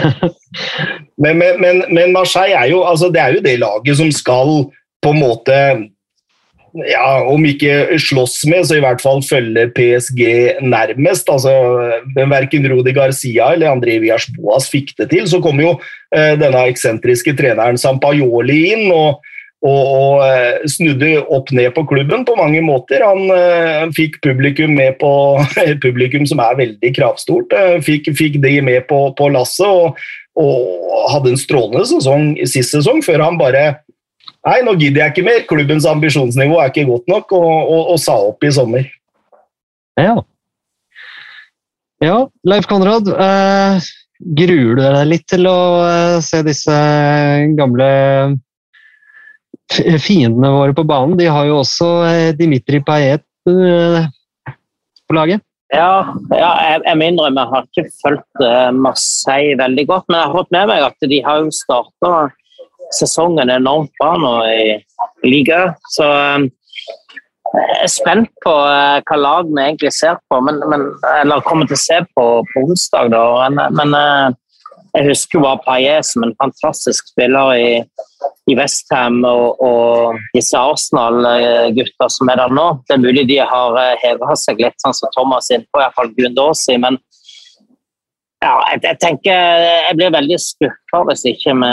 men, men, men, men, Marseille er jo, altså, det er jo det laget som skal på en måte ja, om ikke slåss med, så i hvert fall følge PSG nærmest. altså Verken Rudi Garcia eller André Villas Boas fikk det til. Så kom jo eh, denne eksentriske treneren Sampajoli inn og, og, og eh, snudde opp ned på klubben på mange måter. Han eh, fikk publikum med på publikum som er veldig kravstort. Eh, fikk, fikk de med på, på lasset og, og hadde en strålende sesong sist sesong, før han bare Nei, nå gidder jeg ikke mer. Klubbens ambisjonsnivå er ikke godt nok, og, og, og sa opp i sommer. Ja. Ja, Leif Konrad. Eh, gruer du deg litt til å eh, se disse gamle fiendene våre på banen, de har jo også eh, Dimitri Payet eh, på laget. Ja, ja jeg, jeg må innrømme jeg har ikke fulgt Marseille veldig godt, men jeg har fått med meg at de har jo starta sesongen enormt bra nå i liga. Så eh, jeg er spent på eh, hva lag vi egentlig ser på, men, men, eller kommer til å se på på onsdag. Da. Men, eh, jeg husker jo bare Paillet som en fantastisk spiller i, i Westham og, og disse Arsenal-gutta som er der nå. Det er mulig de har heva seg litt, sånn som Thomas er inne på, iallfall Gundåsi. Men ja, jeg, jeg tenker jeg blir veldig skuffa hvis ikke vi,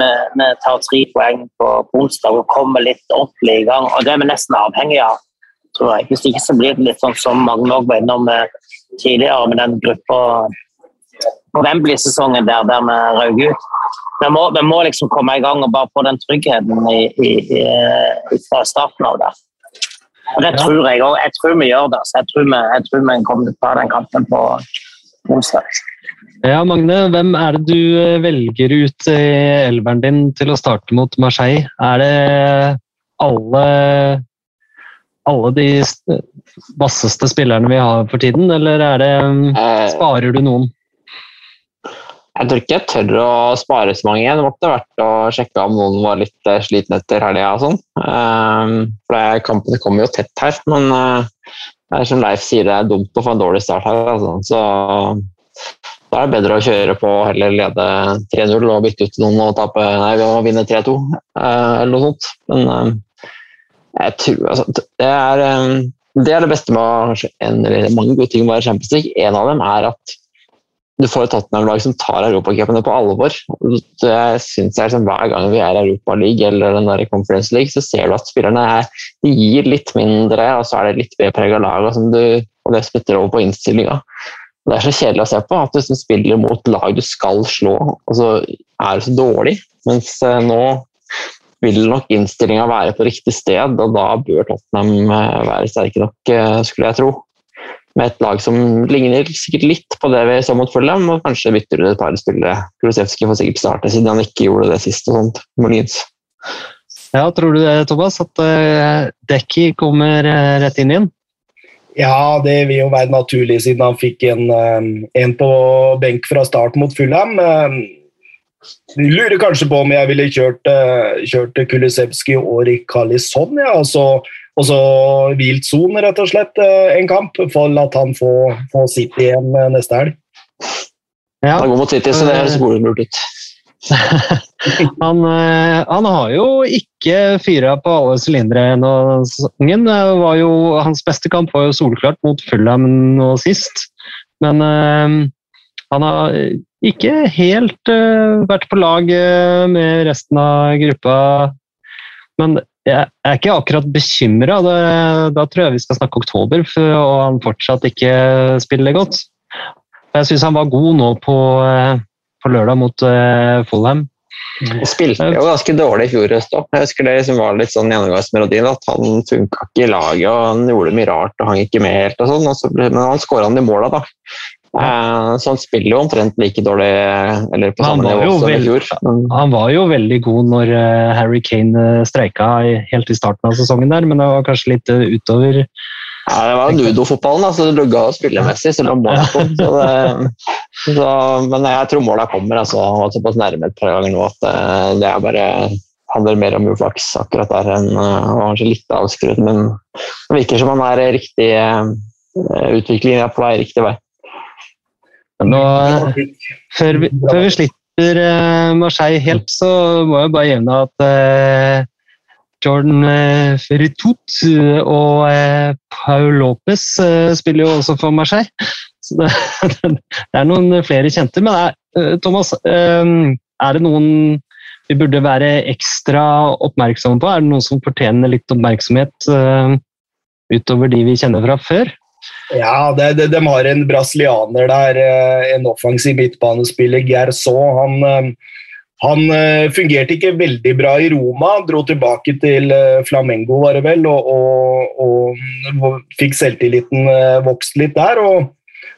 vi, vi tar tre poeng på, på onsdag og kommer litt ordentlig i gang. Og det er vi nesten avhengig av, tror jeg. Hvis ikke så blir det litt sånn som Magne òg var innom eh, tidligere, med den gruppa på Wembley-sesongen der, der vi røk ut. Vi må, vi må liksom komme i gang og bare få den tryggheten i, i, i, fra starten av det. Og det tror jeg òg. Jeg tror vi gjør det. Så jeg tror vi, jeg tror vi kommer til å ta den kampen på onsdag. Ja, Magne, hvem er det du eh, velger ut i elveren din til å starte mot Marseille? Er det alle, alle de vasseste spillerne vi har for tiden, eller er det, Eh, sparer du noen? Jeg tror ikke jeg tør å spare så mange. Det måtte vært å sjekke om noen var litt eh, sliten etter helga og sånn. Ehm, For kampene kommer jo tett her, men eh, det er som Leif sier, det er dumt å få en dårlig start her. Altså. Så da er det bedre å kjøre på og heller lede 3-0 og bytte ut noen og tape, nei, og vinne 3-2 eh, eller noe sånt. Men eh, jeg tror altså, det er, eh, det er det beste med en, eller mange gode ting med å være Champions League. En av dem er at du får et Tottenham-lag som tar europacupene på alvor. Det synes jeg liksom, Hver gang vi er i Europa League eller den der Conference League, så ser du at spillerne er, de gir litt mindre, og så er det litt bedre preg av laget, og det spytter over på innstillinga. Det er så kjedelig å se på at du liksom spiller mot lag du skal slå, og så er du så dårlig. Mens eh, nå vil nok innstillinga være på riktig sted, og da bør Tottenham eh, være sterke nok, eh, skulle jeg tro med et lag som ligner sikkert litt på det vi så mot Fulham, og kanskje bytter ut et par spillere. Kulisevskij får sikkert starte, siden han ikke gjorde det sist. og sånt, muligens. Ja, tror du det, Thomas, at uh, Dekki kommer eh, rett inn igjen? Ja, det vil jo være naturlig, siden han fikk en, eh, en på benk fra start mot Fulham. Eh, Jeg lurer kanskje på om jeg ville kjørt, eh, kjørt Kulisevskij og Rikarlison, ja, og så og så hvilt Son, rett og slett, eh, en kamp, for at han får, får City igjen eh, neste helg. Ja. Han går mot City, så det høres lurt ut. Han, eh, han har jo ikke fyra på alle sylindere ennå denne sesongen. Hans beste kamp var jo solklart mot Fulham nå sist. Men eh, han har ikke helt eh, vært på lag eh, med resten av gruppa. Men jeg er ikke akkurat bekymra. Da tror jeg vi skal snakke oktober, for, og han fortsatt ikke spiller godt. Jeg syns han var god nå på, eh, på lørdag mot eh, Fulham. Han spilte jo ganske dårlig i fjor høst òg. Jeg husker det liksom var litt sånn gjennomgangsmelodien at han funka ikke i laget og han gjorde mye rart og hang ikke med helt. og sånn, Men han skåra han i måla, da. Eh, Så han spiller jo omtrent like dårlig, eller på samme nivå som i fjor. Han var jo veldig god når eh, Harry Kane eh, streika helt i starten av sesongen der, men det var kanskje litt utover. Ja, det var Ludo-fotballen, da, så det lugga spillemessig, selv om målet kom. Så det, så, men jeg tror måla kommer. altså, Han var såpass nærme et par ganger nå at det er bare handler mer om uflaks akkurat der enn var kanskje litt avskrudd. Men det virker som han er riktig utvikling, er på vei riktig vei. Nå, før, vi, før vi slipper eh, Marseille helt, så må jeg bare jevne at eh, Jordan eh, Ferritout og eh, Paul Lopez eh, spiller jo også for Marseille. Så det, det er noen flere kjente. Men er, eh, Thomas, eh, er det noen vi burde være ekstra oppmerksomme på? Er det noen som fortjener litt oppmerksomhet eh, utover de vi kjenner fra før? Ja, det, det, de har en brasilianer der, eh, en offensiv midtbanespiller, Gerson. Han, eh, han eh, fungerte ikke veldig bra i Roma, dro tilbake til Flamengo, var det vel, og, og, og fikk selvtilliten vokst litt der. og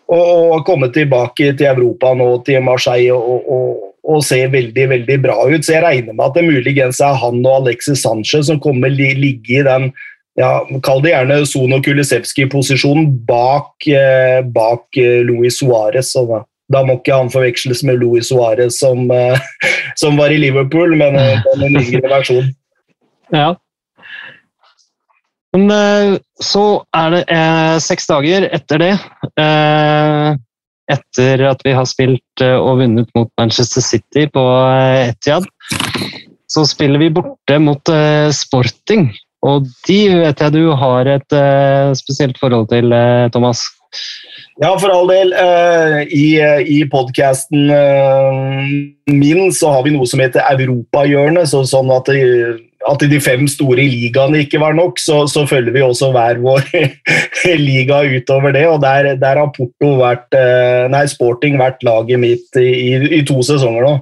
og kommet tilbake til Europa nå, til Marseille, og, og, og ser veldig veldig bra ut. Så jeg regner med at det muligens er han og Alexis Sanchez som kommer ligge i den ja, Kall det gjerne Sono Kulisevskij-posisjonen bak, eh, bak eh, Luis Suárez. Da, da må ikke han forveksles med Luis Suárez som, eh, som var i Liverpool, men eh, en yngre versjon. Ja. Men eh, så er det seks dager etter det. Eh, etter at vi har spilt og vunnet mot Manchester City på Etiad, så spiller vi borte mot Sporting. Og de vet jeg du har et eh, spesielt forhold til, eh, Thomas. Ja, for all del. eh, I, i podkasten min så har vi noe som heter Europahjørnet. Så sånn at, det- at de fem store ligaene ikke var nok, så, så følger vi også hver vår liga utover det. Og der, der har Porto vært Nei, Sporting vært laget mitt i, i, i to sesonger nå.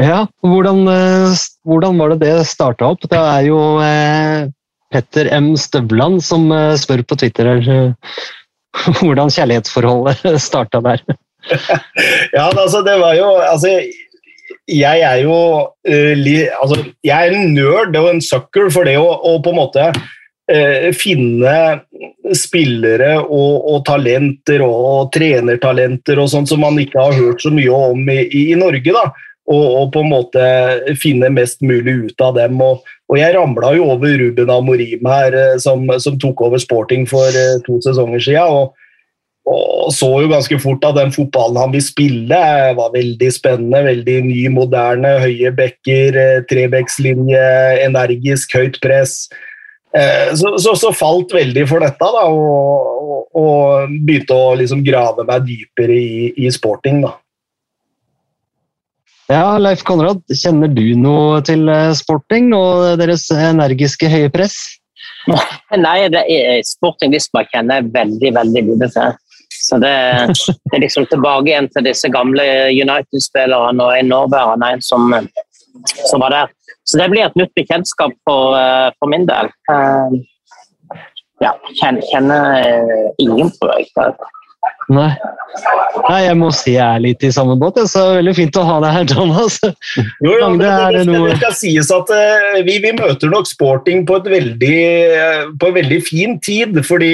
Ja, hvordan, eh, hvordan var det det starta opp? Det er jo eh, Petter M. Støvland som eh, spør på Twitter eh, hvordan kjærlighetsforholdet starta der. Ja, altså, det var jo Altså, jeg er jo uh, li, altså, Jeg er en nerd og en sucker for det å, å på en måte uh, finne spillere og, og talenter og, og trenertalenter og sånt som man ikke har hørt så mye om i, i, Norge. da og, og på en måte finne mest mulig ut av dem. Og, og jeg ramla jo over Ruben Amorim her, eh, som, som tok over Sporting for eh, to sesonger siden. Og, og så jo ganske fort at den fotballen han vil spille, eh, var veldig spennende. Veldig ny, moderne, høye bekker, trebekslinje, energisk, høyt press. Så, så, så falt veldig for dette, da, og, og, og begynte å liksom grave meg dypere i, i sporting. da. Ja, Leif Konrad, kjenner du noe til eh, sporting og deres energiske høye press? Nei, det er Sporting Lisboa kjenner jeg veldig, veldig lite til. Så det, det er liksom tilbake igjen til disse gamle United-spillerne og en nåværende en som, som var der. Så det blir et nytt bekjentskap for, eh, for min del. Eh, Ja, kjenner, kjenner eh, ingen, tror jeg. Nei. Nei, jeg må si jeg er litt i samme båt. Det er veldig fint å ha deg her, Thomas. Jo, jo, det, det, det det, skal sies at uh, vi, vi møter nok sporting på, et veldig, uh, på en veldig fin tid, fordi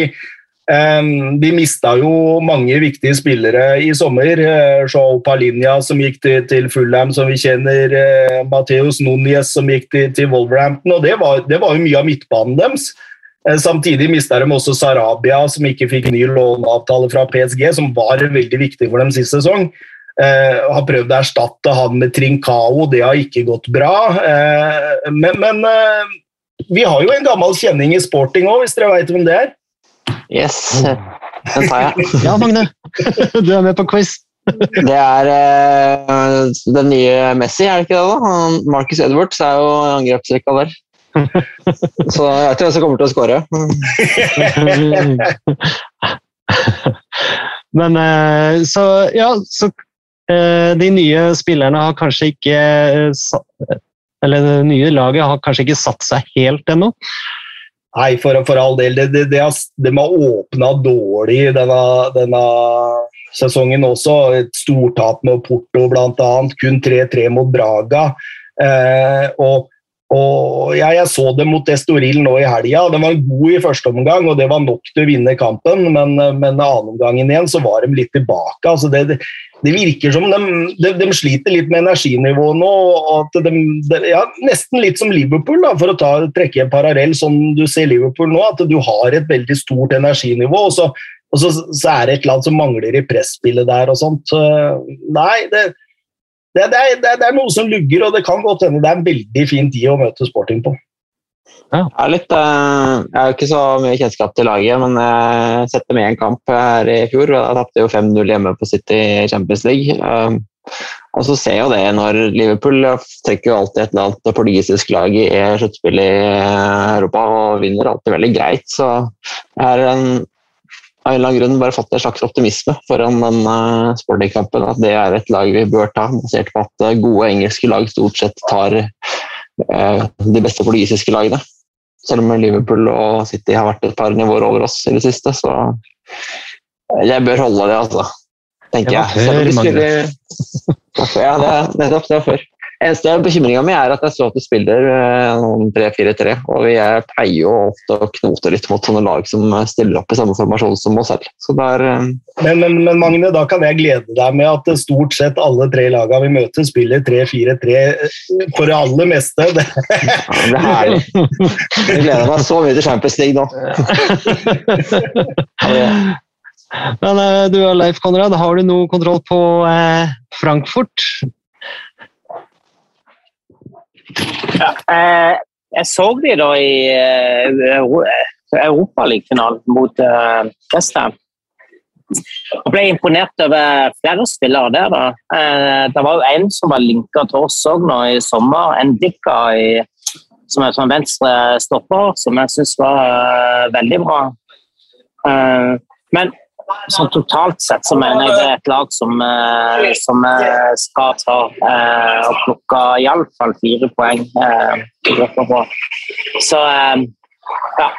um, vi mista jo mange viktige spillere i sommer. Uh, Joao Palinja som gikk til, til Fulham, som vi kjenner. Uh, Mateus Núñez som gikk til, til Wolverhampton. og det var, det var jo mye av midtbanen deres. Eh, Samtidig mista de også Sarabia, som ikke fikk ny låneavtale fra PSG, som var veldig viktig for dem sist sesong. Eh, har prøvd å erstatte han med Trincao, det har ikke gått bra. Eh, men men eh, vi har jo en gammel kjenning i sporting òg, hvis dere veit hvem det er. Yes, den tar jeg. Ja, Magne. Du er med på quiz. Det er eh, den nye Messi, er det ikke det? da? Marcus Edwards er jo angrepsrekka der. Så jeg vet hvem som kommer til å skåre. Men eh, så Ja, så eh, de nye spillerne har kanskje ikke eh, Eller det nye laget har kanskje ikke satt seg helt ennå. Nei, for, for all del. Det, det, det har, de har åpna dårlig denne, denne sesongen også. Et stortap med Porto bl.a. Kun 3-3 mot Braga. Eh, og og ja, Jeg så det mot Estoril nå i helga. Den var god i første omgang, og det var nok til å vinne kampen. Men, men annen omgangen igjen så var de litt tilbake. Altså det, det, virker som de, de, de sliter litt med energinivået nå. og de, ja, Nesten litt som Liverpool, da, for å ta, trekke en parallell som du ser Liverpool nå. At du har et veldig stort energinivå, og så, og så, så er det et eller annet som mangler i presspillet der. og sånt. Nei, det, det, det, er, det, det er noe som lugger, og det kan godt hende det er en veldig fin tid å møte sporting på. Jeg, er litt, eh, jeg har ikke så mye kjennskap til laget, men jeg setter med en kamp her i fjor. Da tapte jo 5-0 hjemme på City i Champions League. Um, Og så ser jeg jo det når Liverpool trekker jo alltid et eller annet portugisisk lag i sluttspill i Europa og vinner alltid veldig greit. Så det er en, av en eller annen grunn bare fått en slags optimisme foran den uh, sportingkampen. At det er et lag vi bør ta, basert på at eh, gode engelske lag stort sett tar uh, de beste portugisiske lagene. Selv om Liverpool og City har vært et par nivåer over oss i det siste, så jeg bør holde det, altså. tenker Det var jeg. før, de Magnus. Ja, det nettopp. Det var før. Eneste bekymringa mi er at jeg så at du spiller eh, noen 3-4-3, og vi pleier jo ofte å knote litt mot sånne lag som eh, stiller opp i samme formasjon som oss selv. Så det er eh, Men, men, men Magne, da kan jeg glede deg med at stort sett alle tre lagene vi møter, spiller 3-4-3 for det aller meste. Det, ja, det blir herlig. Jeg gleder meg så mye til Champions League nå. Ja, Men du Leif Konrad, har du noe kontroll på Frankfurt? Ja, eh, jeg så de da i eh, Euro- Europaligafinalen mot eh. Og ble imponert over flere spillere der. da. Eh, det var jo en som var linka til oss òg nå i sommer. En Dikka i, som er sånn venstre stopper, som jeg syns var eh, veldig bra. Eh, men sånn totalt sett så mener jeg det er et lag som, eh, som eh, skal ta eh, og plukke iallfall fire poeng. I gruppa på. Så ja.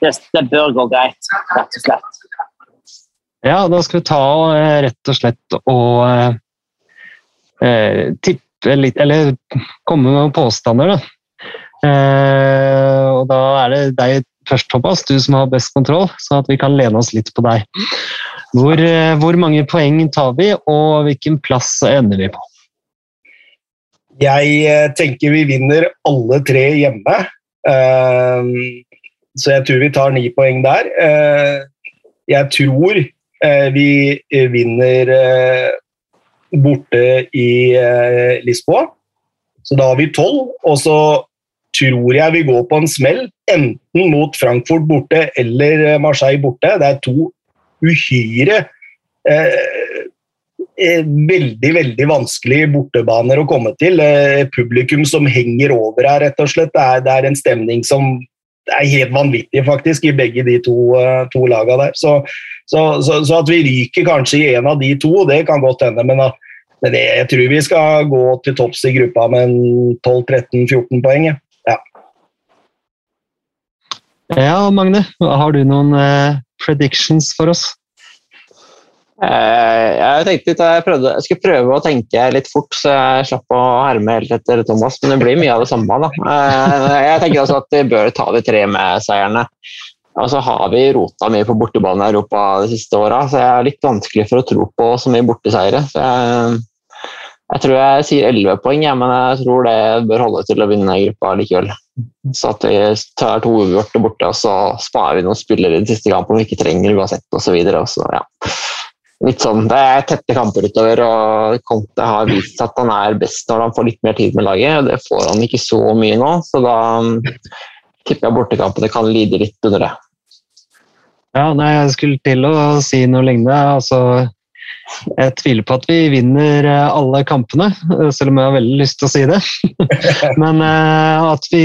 Det, det bør gå greit, rett og slett. Ja, da skal vi ta rett og slett og eh, tippe litt, eller komme med noen påstander, da. Eh, og da er det deg først, Thomas, du som har best kontroll, sånn at vi kan lene oss litt på deg. Hvor, eh, hvor mange poeng tar vi, og hvilken plass ender vi på? jeg eh, tenker vi vinner alle tre hjemme. Eh, så jeg tror vi tar ni poeng der. Jeg tror vi vinner borte i Lisboa. Så da har vi tolv. Og så tror jeg vi går på en smell, enten mot Frankfurt borte eller eh, Marseille borte. Det er to uhyre eh, eh, veldig veldig vanskelige bortebaner å komme til. Eh, publikum som henger over her, rett og slett. Det er, det er en stemning som er helt vanvittig, faktisk, i begge de to, eh, to lagene der. Så, så, så, så at vi ryker kanskje i en av de to, det kan godt hende. Men, at- men jeg tror vi skal gå til topps i gruppa med 12-13-14 poeng. Ja. Magne, har du noen eh, predictions for oss? Eh, Jeg tenkte litt, jeg, prøvde, jeg skulle prøve å tenke litt fort, så jeg slapp å herme helt etter Thomas, men det blir mye av det samme. da. Eh, Jeg tenker altså at vi bør ta de tre med seierne. Og så har vi rota mye på bortebane i Europa de siste åra, så jeg er litt vanskelig for å tro på så mye borteseiere. Så jeg, jeg tror jeg sier 11 poeng, ja, men jeg tror det bør holde til å vinne gruppa likevel. Så at vi tar to uavgjorte borte, og så sparer vi noen spillere den siste kampen vi ikke trenger uansett, osv. Ja. Litt sånn, Det er tette kamper utover, og Conte har vist at han er best når han får litt mer tid med laget. Det får han ikke så mye nå, så da tipper jeg bortekampene kan lide litt under det. Ja, nei, jeg skulle til å si noe lignende. Altså, jeg tviler på at vi vinner eh, alle kampene, eh, selv om jeg har veldig lyst til å si det. Men eh, at vi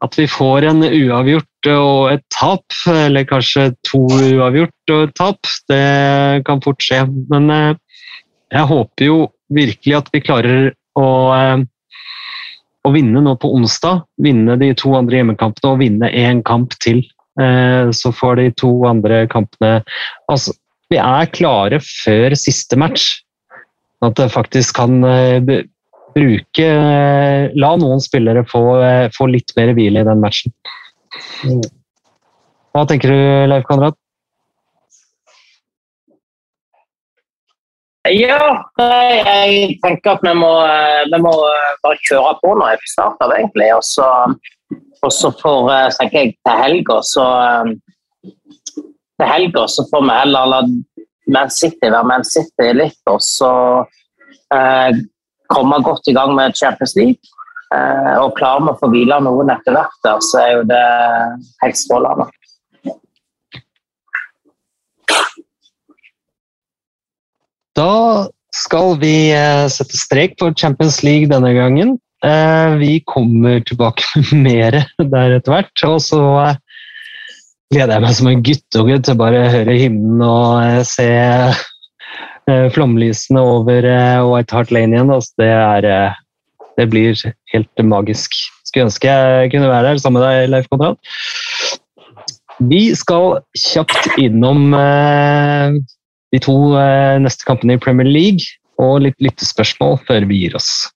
at vi får en uavgjort og et tap, eller kanskje to uavgjort og et tap, det kan fort skje. Men jeg håper jo virkelig at vi klarer å, å vinne nå på onsdag. Vinne de to andre hjemmekampene og vinne én kamp til. Så får de to andre kampene Altså, vi er klare før siste match. At det faktisk kan eh, bruke eh, La noen spillere få, eh, få litt mer hvile i den matchen. Mm. Hva tenker du, Leif Konrad? Ja, jeg tenker at vi må, vi må bare kjøre på nå fra start av, egentlig. Og så, og så får tenker jeg til helga, så Til helga så får vi heller la Man City være Man City litt, og så eh, komme godt i gang med Champions League. Eh, og klarer vi å få hvile noen etter hvert, der, så er jo det helt strålende. Da skal vi eh, sette strek for Champions League denne gangen. Eh, Vi kommer tilbake med mer der etter hvert. Og så eh, gleder jeg meg som en guttunge til å bare høre hymnen og eh, se eh, flomlysene over eh, White Hart Lane igjen. Altså, det, er, det blir helt magisk. Skulle ønske jeg kunne være der sammen med deg, Leif Konrad. Vi skal kjapt innom de to neste kampene i Premier League og litt lyttespørsmål før vi gir oss.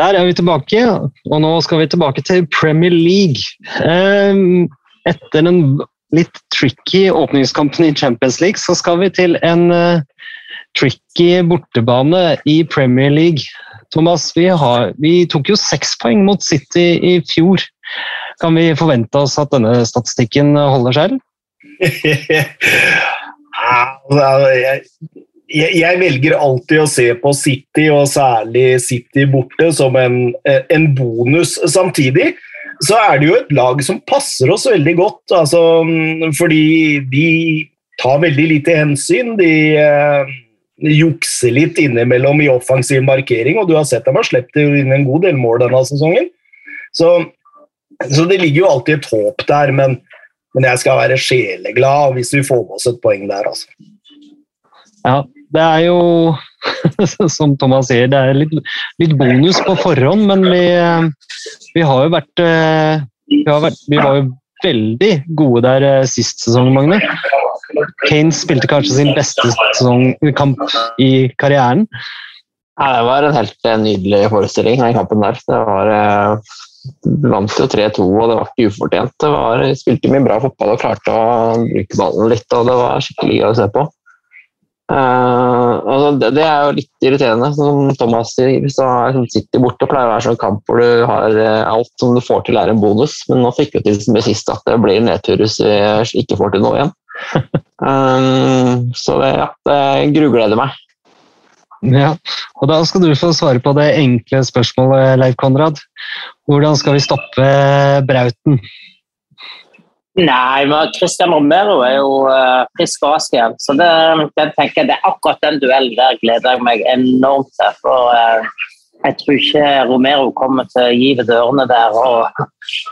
Der er vi tilbake, og nå skal vi tilbake til Premier League. Ehm, Etter den litt tricky åpningskampen i Champions League, så skal vi til en eh, tricky bortebane i Premier League. Thomas, vi, har, vi tok jo seks poeng mot City i fjor. Kan vi forvente oss at denne statistikken holder seg? Jeg, jeg, velger alltid å se på City, og særlig City borte, som en, en bonus. Samtidig så er det jo et lag som passer oss veldig godt, altså, fordi de tar veldig lite hensyn. De eh, jukser litt innimellom i offensiv markering, og du har sett dem har sluppet inn en god del mål denne sesongen. Så, så det ligger jo alltid et håp der, men, men jeg skal være sjeleglad hvis vi får med oss et poeng der, altså. Ja, det er jo som Thomas sier, det er litt, litt bonus på forhånd, men vi, vi har jo vært eh, vi, vært vi, var jo veldig gode der eh, sist sesong, Magne. Kane spilte kanskje sin beste sesongkamp i karrieren. Ja, det var en helt eh, nydelig forestilling, den kampen der. Det var vi vant jo 3-2, og det var ikke ufortjent. Det var, spilte mye bra fotball og klarte å bruke ballen litt, og det var skikkelig gøy å se på. Uh, det, er jo litt irriterende, som Thomas sier. Hvis du sitter City borte, pleier å være sånn kamp hvor du har alt som du får til, er en bonus. Men nå fikk vi til med sist at det blir nedtur hvis vi ikke får til noe igjen. um, så det, ja, det grugleder meg. Ja, og Da skal du få svare på det enkle spørsmålet, Leif Konrad. Hvordan skal vi stoppe Brauten? Nei, men Christian Romero er jo uh, frisk og rask igjen. Så det, det, tenker jeg, det er akkurat den duellen der gleder jeg meg enormt til. For uh, jeg tror ikke Romero kommer til å gi ved dørene der. Og,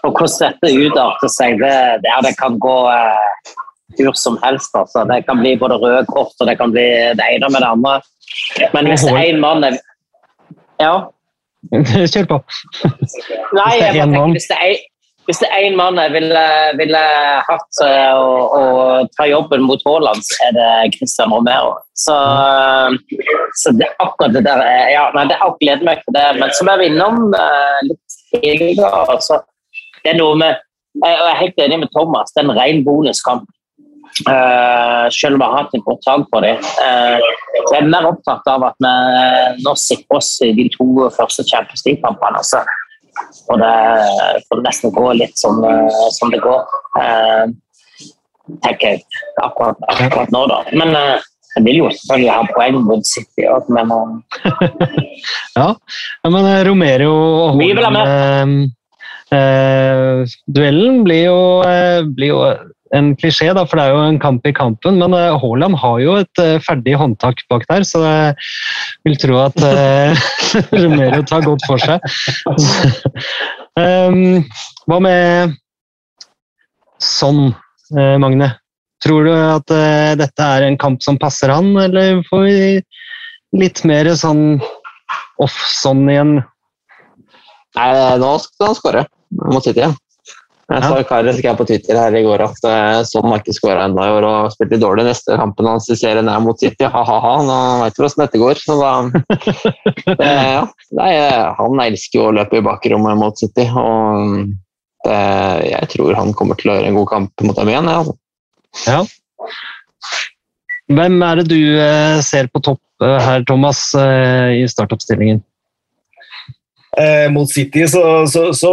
og hvordan dette utarter seg, det, det, det kan gå uh, hvor som helst. Altså. Det kan bli både røde kort og det kan bli det ene med det andre. Men hvis er én mann er Ja? Kjør på. Nei, jeg bare tenker, hvis det er hvis det er én mann jeg ville, ville hatt å, å, ta jobben mot Haaland, så er det Christian Romero. Så, så det, akkurat det der ja, nei, det, akkurat gleder meg til det. Men som jeg var innom uh, litt tidligere altså, det er noe med, Jeg er helt enig med Thomas. Det er en ren bonuskamp. Uh, selv om jeg har hatt en kort tak på dem. Uh, jeg er mer opptatt av at vi nå sikrer oss i de to første Champions League-kampene. Altså. Og det får nesten gå litt som, eh, som det går. Eh, tenker jeg akkurat, akkurat, nå, da. Men eh, jeg vil jo selvfølgelig ha poeng mot City òg, men ja. ja, men Romero og med eh, Duellen blir jo, blir jo en klisjé, da, for det er jo en kamp i kampen. Men uh, Haaland har jo et uh, ferdig håndtak bak der, så jeg vil tro at uh, Romero tar godt for seg. um, hva med sånn, Magne? Tror du at dette er en kamp som passer han, eller får vi litt mer sånn off sånn igjen? Nei, nå skal han skåre mot City igjen. Jeg sa Kari skrev på Twitter her i går at sånn har ikke skåra ennå i år og spilte dårlig. Neste kampen hans i serien er mot City. Ha-ha-ha, nå veit vi hvordan dette går. Så da, det, ja, nei, han elsker jo å løpe i bakrommet mot City. og det, Jeg tror han kommer til å gjøre en god kamp mot dem igjen. Ja. Ja. Hvem er det du eh, ser på topp eh, her, Thomas, i startoppstillingen? Eh, mot City så, så, så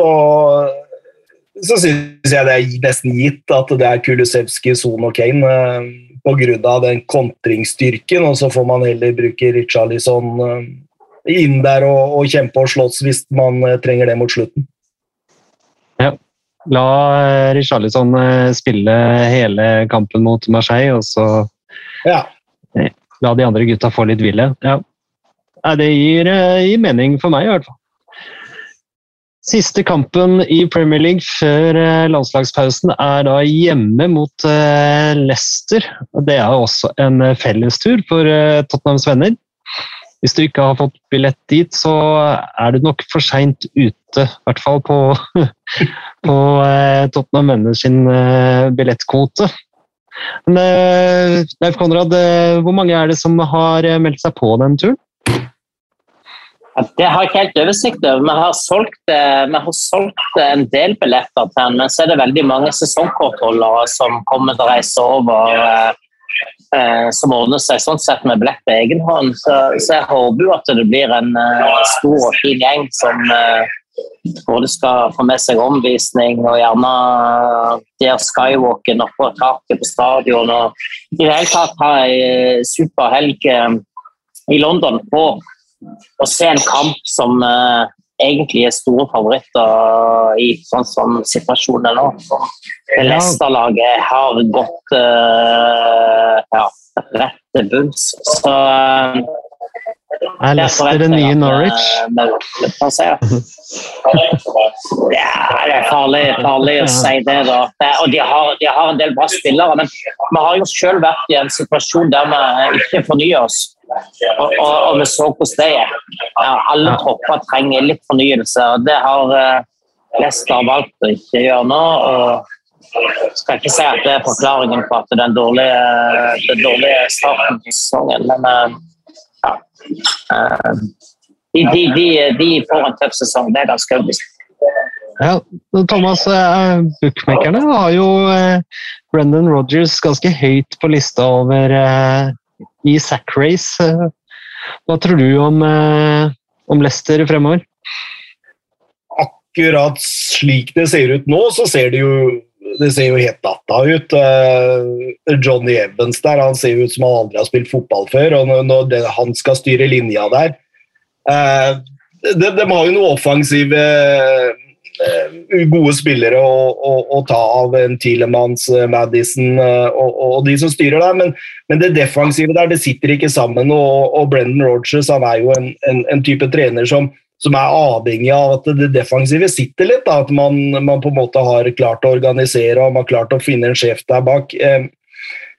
så syns jeg det er nesten gitt at det er Kulusevski, Son og Kane eh, pga. den kontringsstyrken. Og så får man heller bruke Richarlison eh, inn der og, og kjempe og slåss hvis man eh, trenger det mot slutten. Ja. La Richarlison spille hele kampen mot Marseille, og så ja. la de andre gutta få litt hvile. Ja. Det gir, gir mening for meg, i hvert fall. Siste kampen i Premier League før eh, landslagspausen er da hjemme mot eh, Leicester. Det er også en eh, fellestur for Tottenhams venner. Hvis du ikke har fått billett dit, så er du nok for seint ute. I hvert fall på, på Tottenham venner sin billettkvote. Men Leif Konrad, hvor mange er det som har meldt seg på den turen? Det har jeg ikke helt oversikt over. Vi har solgt, eh, vi har solgt eh, en del billetter til den, men så er det veldig mange sesongkortholdere som kommer til å reise over. eh, eh, som ordner seg sånn sett med billett på egen hånd. Så, så jeg håper jo at det blir en eh, stor og fin gjeng som eh, både skal få med seg omvisning og gjerne der skywalken oppå taket på stadion. og I det hele tatt ha ei super helg eh, i London på å se en kamp som uh, egentlig er store favoritter i sånn som situasjonen er nå. Leicester-laget har gått uh, ja, rett til bunns. Så eh, Er Leicester det nye Norwich? Ja, det er farlig, farlig å si det, da. Og de har, de har en del bra spillere, men vi har jo selv vært i en situasjon der vi ikke fornyer oss. Og, og, og vi så hvordan det er. Ja, alle tropper trenger litt fornyelse, og det har uh, Leicester valgt å ikke gjøre nå. og skal ikke si at det er forklaringen på at den dårlige, den dårlige starten på sesongen, men eh. Eh, de, de, de, de får en tøff sesong, det er ganske overbevist. Ja, Thomas, eh, bookmakerne har jo eh, Brendan Rodgers ganske høyt på lista over eh, i sack race. Eh, Hva tror du om, eh, om Leicester fremover? akkurat slik det ser ut nå, så ser det jo det ser jo helt natta ut. Eh, Johnny Evans der, han ser jo ut som han aldri har spilt fotball før. og når- det, han skal styre linja der eh, de, de har jo noen offensive eh, gode spillere å, å, å ta av en Tielemanns, eh, Madison og, og de som styrer der, men, men det defensive der det sitter ikke sammen. og, og Brendan Rodgers han er jo en, en, en type trener som som er avhengig av at det defensive sitter litt. Da, at man, man på en måte har klart å organisere og man har klart å finne en sjef der bak. Eh,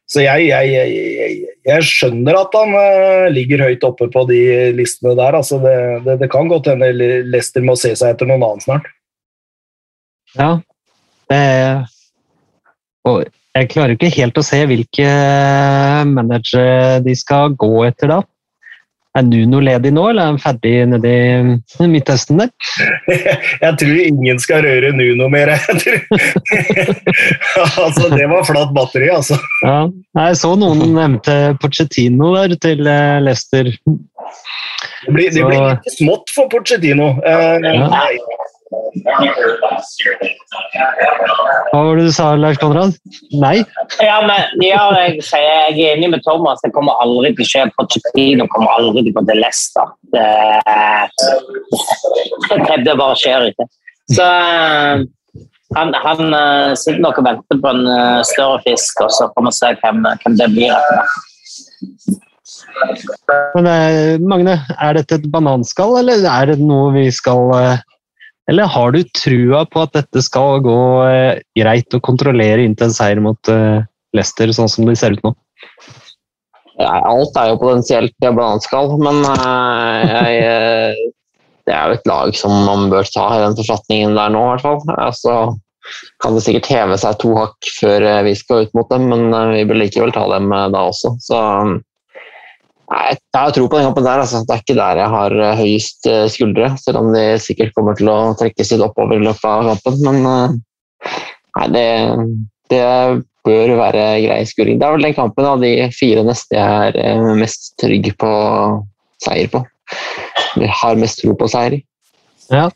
Så jeg, jeg, jeg, jeg, skjønner at han eh, ligger høyt oppe på de listene der. Altså det, det, det kan godt hende Lester må se seg etter noen annen snart. Ja, det Og jeg klarer ikke helt å se hvilke managere de skal gå etter da. Er Nuno ledig nå, eller er han ferdig nede i Midtøsten der? Jeg tror ingen skal røre Nuno mer. Altså, det var flatt batteri, altså. Ja, jeg så noen nevnte Pochettino der til eh, Leicester. Det blir, det blir litt smått for Pochettino. Eh, Ja. Hva var det du sa, Lars Konrad? Nei? Ja, men ja, jeg, jeg er enig med Thomas. Det kommer aldri til å skje. Pochettino kommer aldri til å gå til Leicester. Det, det, det bare skjer ikke. Så han, han eh, sitter nok og venter på en eh, større fisk, og så får vi se hvem, hvem det blir. etter. Men eh, Magne, er dette et bananskall, eller er det noe vi skal Eller har du trua på at dette skal gå eh, greit å kontrollere inn til en seier mot eh, Leicester, sånn som det ser ut nå? Ja, alt er jo potensielt bananskall, men eh, jeg, eh, det er jo et lag som man bør ta i den forfatningen der nå, i hvert fall. Altså, kan det sikkert heve seg to hakk før eh, vi skal ut mot dem, men eh, vi bør likevel ta dem da også. Så nei, jeg har tro på den kampen der. Altså. Det er ikke der jeg har eh, høyest eh, skuldre, selv om de sikkert kommer til å trekke seg oppover i løpet av kampen. Men eh, nei, det, det bør være grei skuring. Det er vel den kampen av de fire neste jeg er mest trygg på seier på. Jeg har mest tro på seier i. Ja.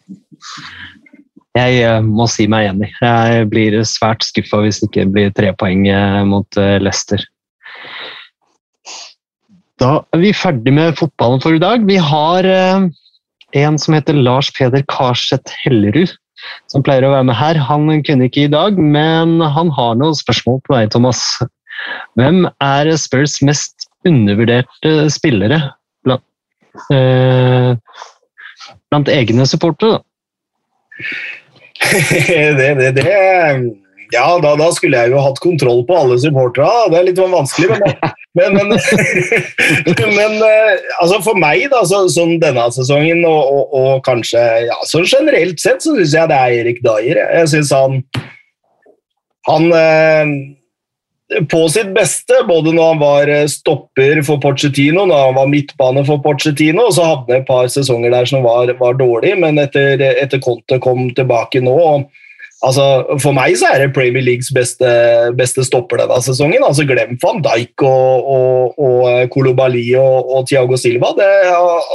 Jeg må si meg enig. Jeg blir svært skuffa hvis det ikke blir tre poeng mot Leicester. Da er vi ferdig med fotballen for i dag. Vi har eh, en som heter Lars Peder Karseth Hellerud, som pleier å være med her. Han kunne ikke i dag, men han har noen spørsmål på deg, Thomas. Hvem er Spurs mest undervurderte spillere blant, eh, blant egne supportere? da? det, det, det Ja, da, da skulle jeg jo hatt kontroll på alle supporterne. Det er litt sånn vanskelig, men, men, men, men eh, altså for meg, da, så, sånn denne sesongen, og, og, og kanskje ja, så generelt sett, så syns jeg det er Erik Dyer. Jeg syns han Han eh, på sitt beste, både når han var eh, stopper for Pochettino, når han var midtbane for Pochettino, og så hadde han et par sesonger der som var, var dårlig, men etter, etter Conte kom tilbake nå og Altså, For meg så er det Premier Leagues beste, beste stopper denne sesongen. altså Glem van Dijk og, og, og Kolobali og, og, Thiago Silva. Det,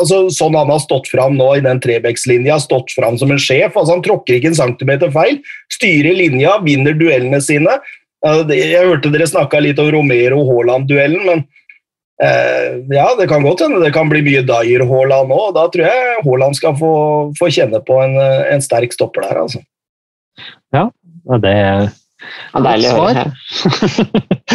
altså, sånn han har stått fram nå i den Trebekslinja, stått fram som en sjef. altså Han tråkker ikke en centimeter feil. Styrer linja, vinner duellene sine. Jeg hørte dere snakka litt om Romero-Haaland-duellen, men eh, ja, det kan godt hende det kan bli mye Dyer-Haaland nå. Da tror jeg Haaland skal få, få kjenne på en, en sterk stopper der. altså. Ja, det er ja, deilig å høre.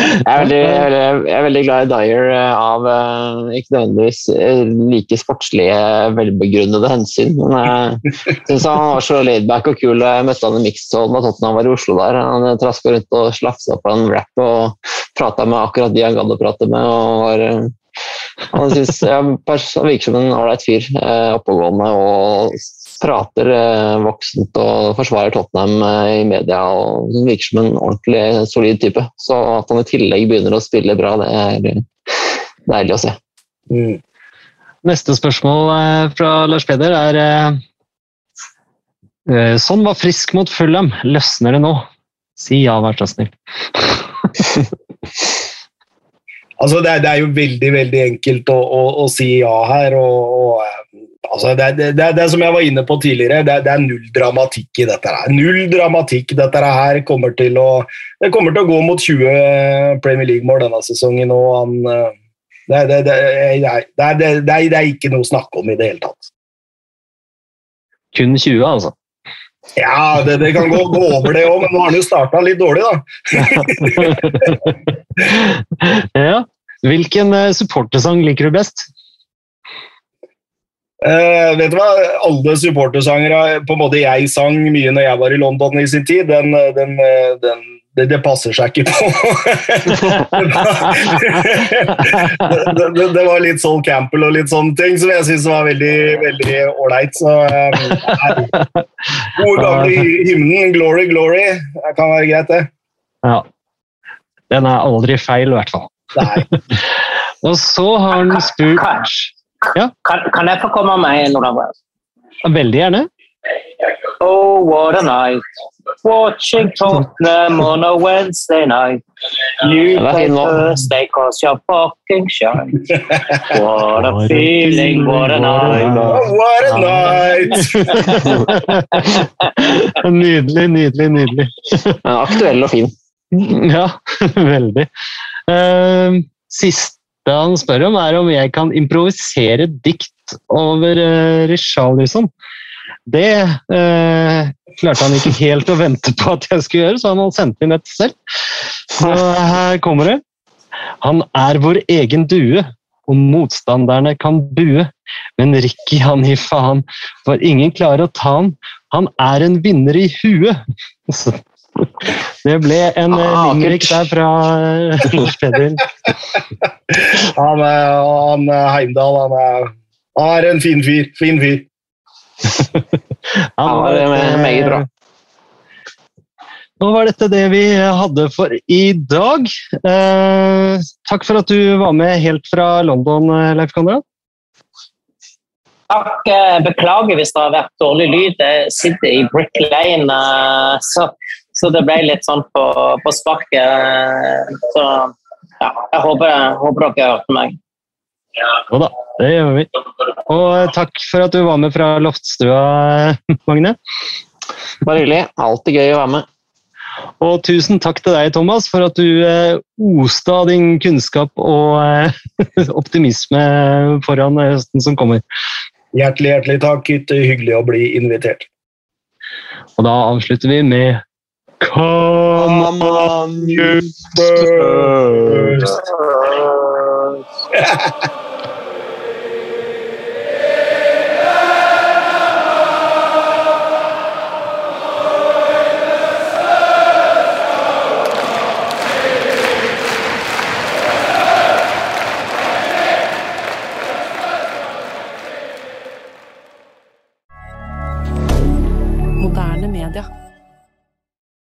Jeg er, veldig, jeg, er veldig, glad i Dyer eh, av eh, ikke nødvendigvis eh, like sportslige, velbegrunnede hensyn. Men jeg syns han var så laidback og kul. Jeg møtte han i Mixzone da Tottenham var i Oslo der. Han traska rundt og slafsa på en rap og prata med akkurat de han gadd å prate med. og var han, synes, han virker som en ålreit fyr. Oppegående og prater eh, voksent og forsvarer Tottenham eh, i media. og Virker som en ordentlig solid type. Så at han i tillegg begynner å spille bra, det er deilig å se. Mm. Neste spørsmål eh, fra Lars Peder er Sånn var frisk mot Fulham. Løsner det nå? Si ja, vær så snill. altså, det er, det er, jo veldig veldig enkelt å, å, å si ja her. og, og Altså, det, det, det, det, som jeg var inne på tidligere, det, er null dramatikk i dette. her. Null dramatikk. Dette her kommer til å, det kommer til å gå mot 20 Premier League-mål denne sesongen. og han, det, er, ikke noe å snakke om i det hele tatt. Kun 20, altså? Ja, det, kan gå, gå, over det òg, men nå har han jo starta litt dårlig, da. ja. Hvilken eh, supportersang liker du best? Uh, vet du hva? Alle supportersangere på en måte jeg sang mye når jeg var i London i sin tid, den, den, den, det, det, passer seg ikke på. det, det, det, var litt Sol Campbell og litt sånne ting som jeg syns var veldig veldig ålreit. Så um, Gode gamle hymnen 'Glory, Glory' det kan være greit, det. Ja. Den er aldri feil, i hvert fall. Nei. og så har han spurt ja. Kan, kan, jeg få komme med noen av Veldig gjerne. Oh, what a night. Watching Tottenham on a Wednesday night. You play Thursday cause you're fucking shy. What a feeling, what a night. What a night! nydelig, nydelig, nydelig. Aktuell og fin. Ja, veldig. Uh, sist det han spør om, er om jeg kan improvisere dikt over uh, Richarlison. Det uh, klarte han ikke helt å vente på at jeg skulle gjøre, så han har sendt inn et selv. Så her kommer det. Han er vår egen due, og motstanderne kan bue. Men Ricky, han gir faen, for ingen klarer å ta han. Han er en vinner i huet. Det ble en eh, ah, der fra eh, Lars Peder. han, han Heimdal, han er, han er, en fin fyr. Fin fyr. han var meget bra. Nå var dette det vi hadde for i dag. Eh, takk for at du var med helt fra London, Leif Konrad. Takk. Beklager hvis det har vært dårlig lyd. Jeg sitter i Brick Lane, så så det ble litt sånn på, på sparket. Så ja, jeg håper, håper dere hørte meg. Jo da, det gjør vi. Og eh, takk for at du var med fra Loftstua, Magne. Bare hyggelig. Alltid gøy å være med. Og tusen takk til deg, Thomas, for at du eh, oste av din kunnskap og eh, optimisme foran høsten som kommer. Hjertelig, hjertelig takk. Hyggelig å bli invitert. Og da avslutter vi med Come on, you birds.